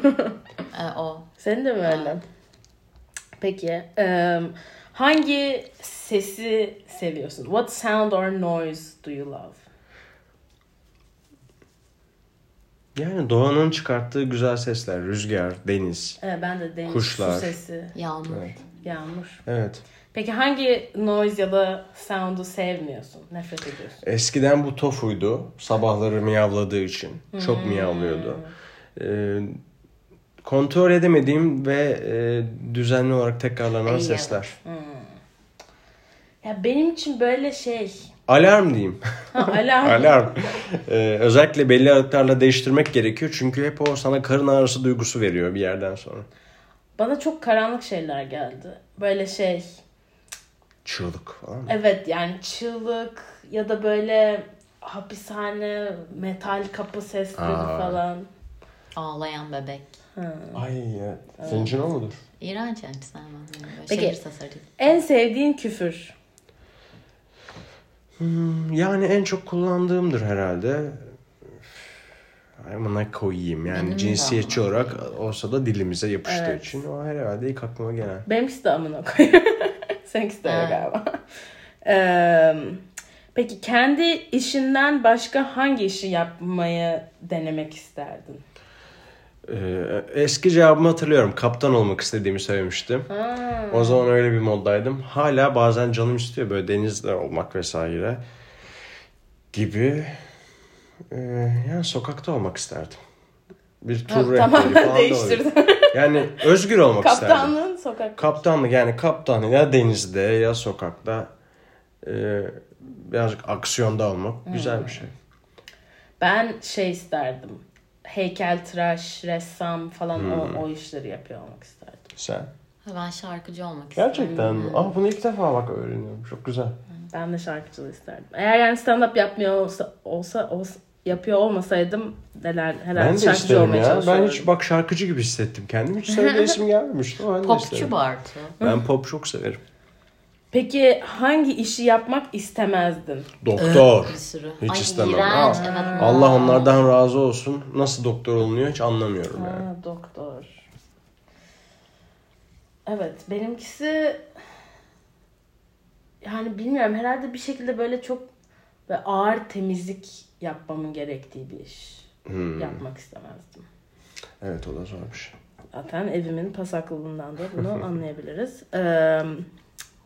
[SPEAKER 3] E, o.
[SPEAKER 2] Senin de mi öyle? Peki. um, hangi sesi seviyorsun? What sound or noise do you love?
[SPEAKER 1] Yani doğanın çıkarttığı güzel sesler, rüzgar, deniz.
[SPEAKER 2] Evet, ben de deniz
[SPEAKER 1] Kuşlar.
[SPEAKER 2] su sesi,
[SPEAKER 3] Yağmur.
[SPEAKER 1] Evet.
[SPEAKER 2] yağmur.
[SPEAKER 1] Evet.
[SPEAKER 2] Peki hangi noise ya da sound'u sevmiyorsun? Nefret ediyorsun?
[SPEAKER 1] Eskiden bu tofuydu. Sabahları miyavladığı için. Çok miyavlıyordu. Ee, kontrol edemediğim ve e, düzenli olarak tekrarlanan sesler.
[SPEAKER 2] Ya benim için böyle şey.
[SPEAKER 1] Alarm diyeyim.
[SPEAKER 2] Ha, alarm.
[SPEAKER 1] Alarm. Ee, özellikle belli aralıklarla değiştirmek gerekiyor. Çünkü hep o sana karın ağrısı duygusu veriyor bir yerden sonra.
[SPEAKER 2] Bana çok karanlık şeyler geldi. Böyle şey.
[SPEAKER 1] Çığlık falan.
[SPEAKER 2] Evet yani çığlık ya da böyle hapishane metal kapı sesleri
[SPEAKER 1] Aa.
[SPEAKER 2] falan.
[SPEAKER 3] Ağlayan bebek.
[SPEAKER 1] Ay evet. Senin için o mudur?
[SPEAKER 3] İğrenç yani
[SPEAKER 2] Peki. En sevdiğin küfür.
[SPEAKER 1] Yani en çok kullandığımdır herhalde. Amına koyayım yani
[SPEAKER 3] Benim
[SPEAKER 1] cinsiyetçi olarak olsa da dilimize yapıştığı
[SPEAKER 2] Evet.
[SPEAKER 1] için o herhalde ilk aklıma gelen.
[SPEAKER 2] Benimkisi de amına koyuyor. Seninkisi de öyle galiba. Ee, peki kendi işinden başka hangi işi yapmayı denemek isterdin?
[SPEAKER 1] Ee, eski cevabımı hatırlıyorum. Kaptan olmak istediğimi söylemiştim.
[SPEAKER 2] Ha.
[SPEAKER 1] O zaman öyle bir moddaydım. Hala bazen canım istiyor böyle denizde olmak vesaire gibi. Ee, yani sokakta olmak isterdim. Bir tur
[SPEAKER 2] Ha,
[SPEAKER 1] rehberi falan da
[SPEAKER 2] değiştirdin.
[SPEAKER 1] Yani özgür olmak isterdim.
[SPEAKER 2] Kaptanlığın sokak.
[SPEAKER 1] Kaptanlık yani kaptan ya denizde ya sokakta e, birazcık aksiyonda olmak güzel bir şey.
[SPEAKER 2] Ben şey isterdim. Heykeltıraş, ressam falan
[SPEAKER 1] Hmm.
[SPEAKER 2] o, o işleri yapıyor olmak isterdim.
[SPEAKER 1] Sen?
[SPEAKER 3] Ben şarkıcı olmak.
[SPEAKER 1] Gerçekten mi? Ah bunu ilk defa bak öğreniyorum. Çok güzel.
[SPEAKER 2] Ben de şarkıcılığı isterdim. Eğer yani stand-up yapmıyor olsa, olsa, olsa yapıyor olmasaydım neler herhalde
[SPEAKER 1] Ben de
[SPEAKER 2] şarkıcı
[SPEAKER 1] isterim
[SPEAKER 2] olmaya
[SPEAKER 1] ya. Ben hiç bak şarkıcı gibi hissettim kendimi. Hiç söyleyesim gelmemişti. ama
[SPEAKER 3] Popçu. Bartu.
[SPEAKER 1] Ben pop çok severim.
[SPEAKER 2] Peki hangi işi yapmak istemezdin?
[SPEAKER 1] Doktor.
[SPEAKER 3] Bir sürü.
[SPEAKER 1] Hiç
[SPEAKER 3] Ay,
[SPEAKER 1] istemem.
[SPEAKER 3] iğrenç.
[SPEAKER 1] Aa,
[SPEAKER 3] Evet,
[SPEAKER 1] Allah onlardan razı olsun. Nasıl doktor olunuyor hiç anlamıyorum yani.
[SPEAKER 2] Ha, doktor. Evet benimkisi yani bilmiyorum herhalde bir şekilde böyle çok böyle ağır temizlik yapmamın gerektiği bir iş
[SPEAKER 1] Hmm.
[SPEAKER 2] yapmak istemezdim.
[SPEAKER 1] Evet o da zormuş.
[SPEAKER 2] Zaten evimin pasaklılığından da bunu anlayabiliriz. Ee,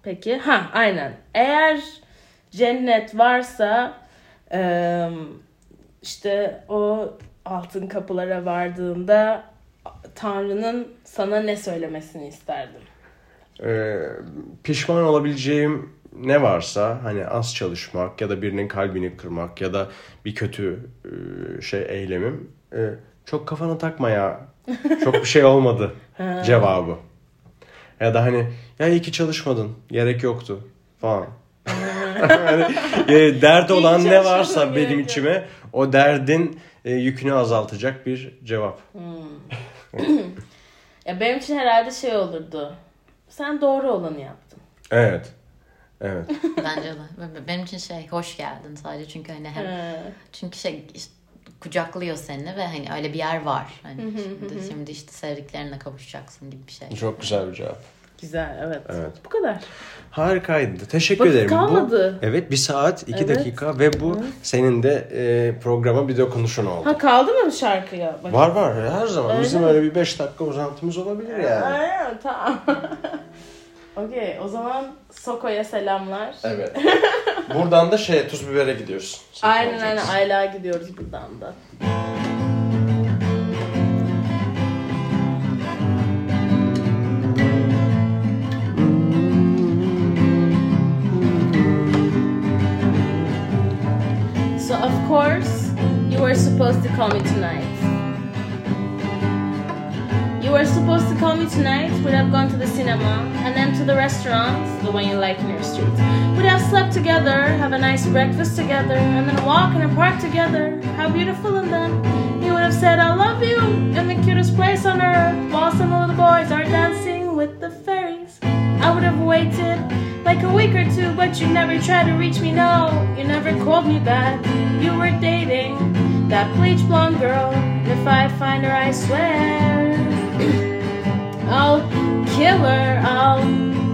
[SPEAKER 2] peki ha aynen. Eğer cennet varsa e, işte o altın kapılara vardığında Tanrı'nın sana ne söylemesini isterdim.
[SPEAKER 1] Ee, pişman olabileceğim ne varsa hani az çalışmak ya da birinin kalbini kırmak ya da bir kötü e, şey eylemim e, çok kafana takma ya çok bir şey olmadı cevabı. Ya da hani ya iyi ki çalışmadın gerek yoktu falan. yani, e, dert olan ne varsa
[SPEAKER 2] gerek
[SPEAKER 1] benim
[SPEAKER 2] yok.
[SPEAKER 1] içime o derdin e, yükünü azaltacak bir cevap.
[SPEAKER 2] Ya benim için herhalde şey olurdu. Sen doğru olanı yaptın.
[SPEAKER 1] Evet. Evet.
[SPEAKER 3] Bence de. Benim için şey hoş geldin sadece çünkü hani hem çünkü şey işte kucaklıyor seni ve hani öyle bir yer var. Hani şimdi, şimdi işte sevdiklerinle kavuşacaksın gibi bir şey.
[SPEAKER 1] Çok güzel bir cevap.
[SPEAKER 2] güzel evet.
[SPEAKER 1] Evet.
[SPEAKER 2] Bu kadar.
[SPEAKER 1] Harikaydı. Teşekkür
[SPEAKER 2] Vakit
[SPEAKER 1] ederim.
[SPEAKER 2] kalmadı.
[SPEAKER 1] Bu, evet bir saat iki
[SPEAKER 2] Evet.
[SPEAKER 1] dakika ve bu senin de e, programa bir dokunuşun oldu.
[SPEAKER 2] Ha kaldı mı şarkıya? Bakayım.
[SPEAKER 1] Var var her zaman.
[SPEAKER 2] Öyle
[SPEAKER 1] Bizim
[SPEAKER 2] mi?
[SPEAKER 1] öyle bir beş dakika uzantımız olabilir yani.
[SPEAKER 2] Aynen tamam. Okey o zaman Soko'ya selamlar.
[SPEAKER 1] Evet. Buradan da şey tuz bibere gidiyoruz. Sen
[SPEAKER 2] Aynen aynen. Ayla gidiyoruz buradan da. So of course you were supposed to call me tonight. You were supposed to call me tonight. We'd have gone to the cinema and then to the restaurant, the one you like in your street. We'd have slept together, have a nice breakfast together, and then walk in a park together. How beautiful! And then you would have said, I love you in the cutest place on earth while some little boys are dancing with the fairies. I would have waited like a week or two, but you never tried to reach me. No, you never called me back. You were dating that bleach blonde girl. And if I find her, I swear. I'll kill her, I'll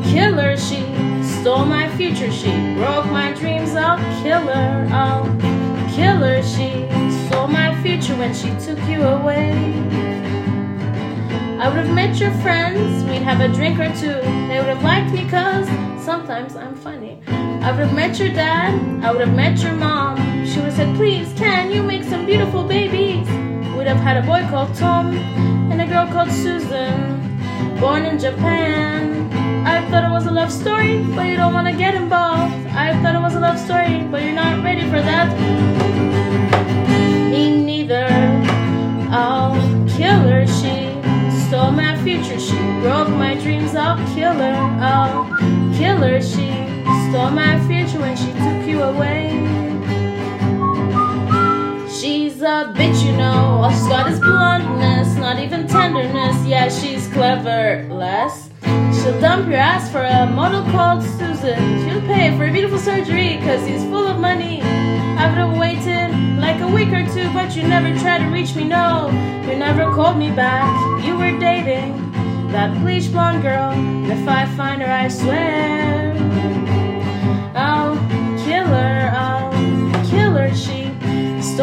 [SPEAKER 2] kill her. She stole my future, she broke my dreams. I'll kill her, I'll kill her. She stole my future when she took you away. I would have met your friends, we'd have a drink or two. They would have liked me cause sometimes I'm funny. I would have met your dad, I would have met your mom. She would have said, please, can you make some beautiful babies? We'd have had a boy called Tom, and a girl called Susan, born in Japan. I thought it was a love story, but you don't want to get involved. I thought it was a love story, but you're not ready for that. Me neither. I'll kill her. She stole my future. She broke my dreams. I'll kill her. I'll kill her. She stole my future when she took you away. She's a bitch, you know. All she's got is bluntness, not even tenderness. Yeah, she's clever. Less. She'll dump your ass for a model called Susan. She'll pay for a beautiful surgery, cause he's full of money. I would have waited like a week or two, but you never tried to reach me, no. You never called me back. You were dating that bleach blonde girl. And if I find her, I swear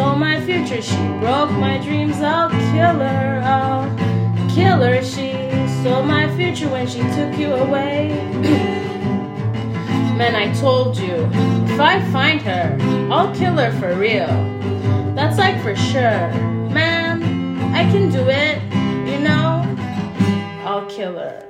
[SPEAKER 2] stole my future. She broke my dreams. I'll kill her. I'll kill her. She stole my future when she took you away. Man, I told you, if I find her, I'll kill her for real. That's like for sure. Man, I can do it, you know? I'll kill her.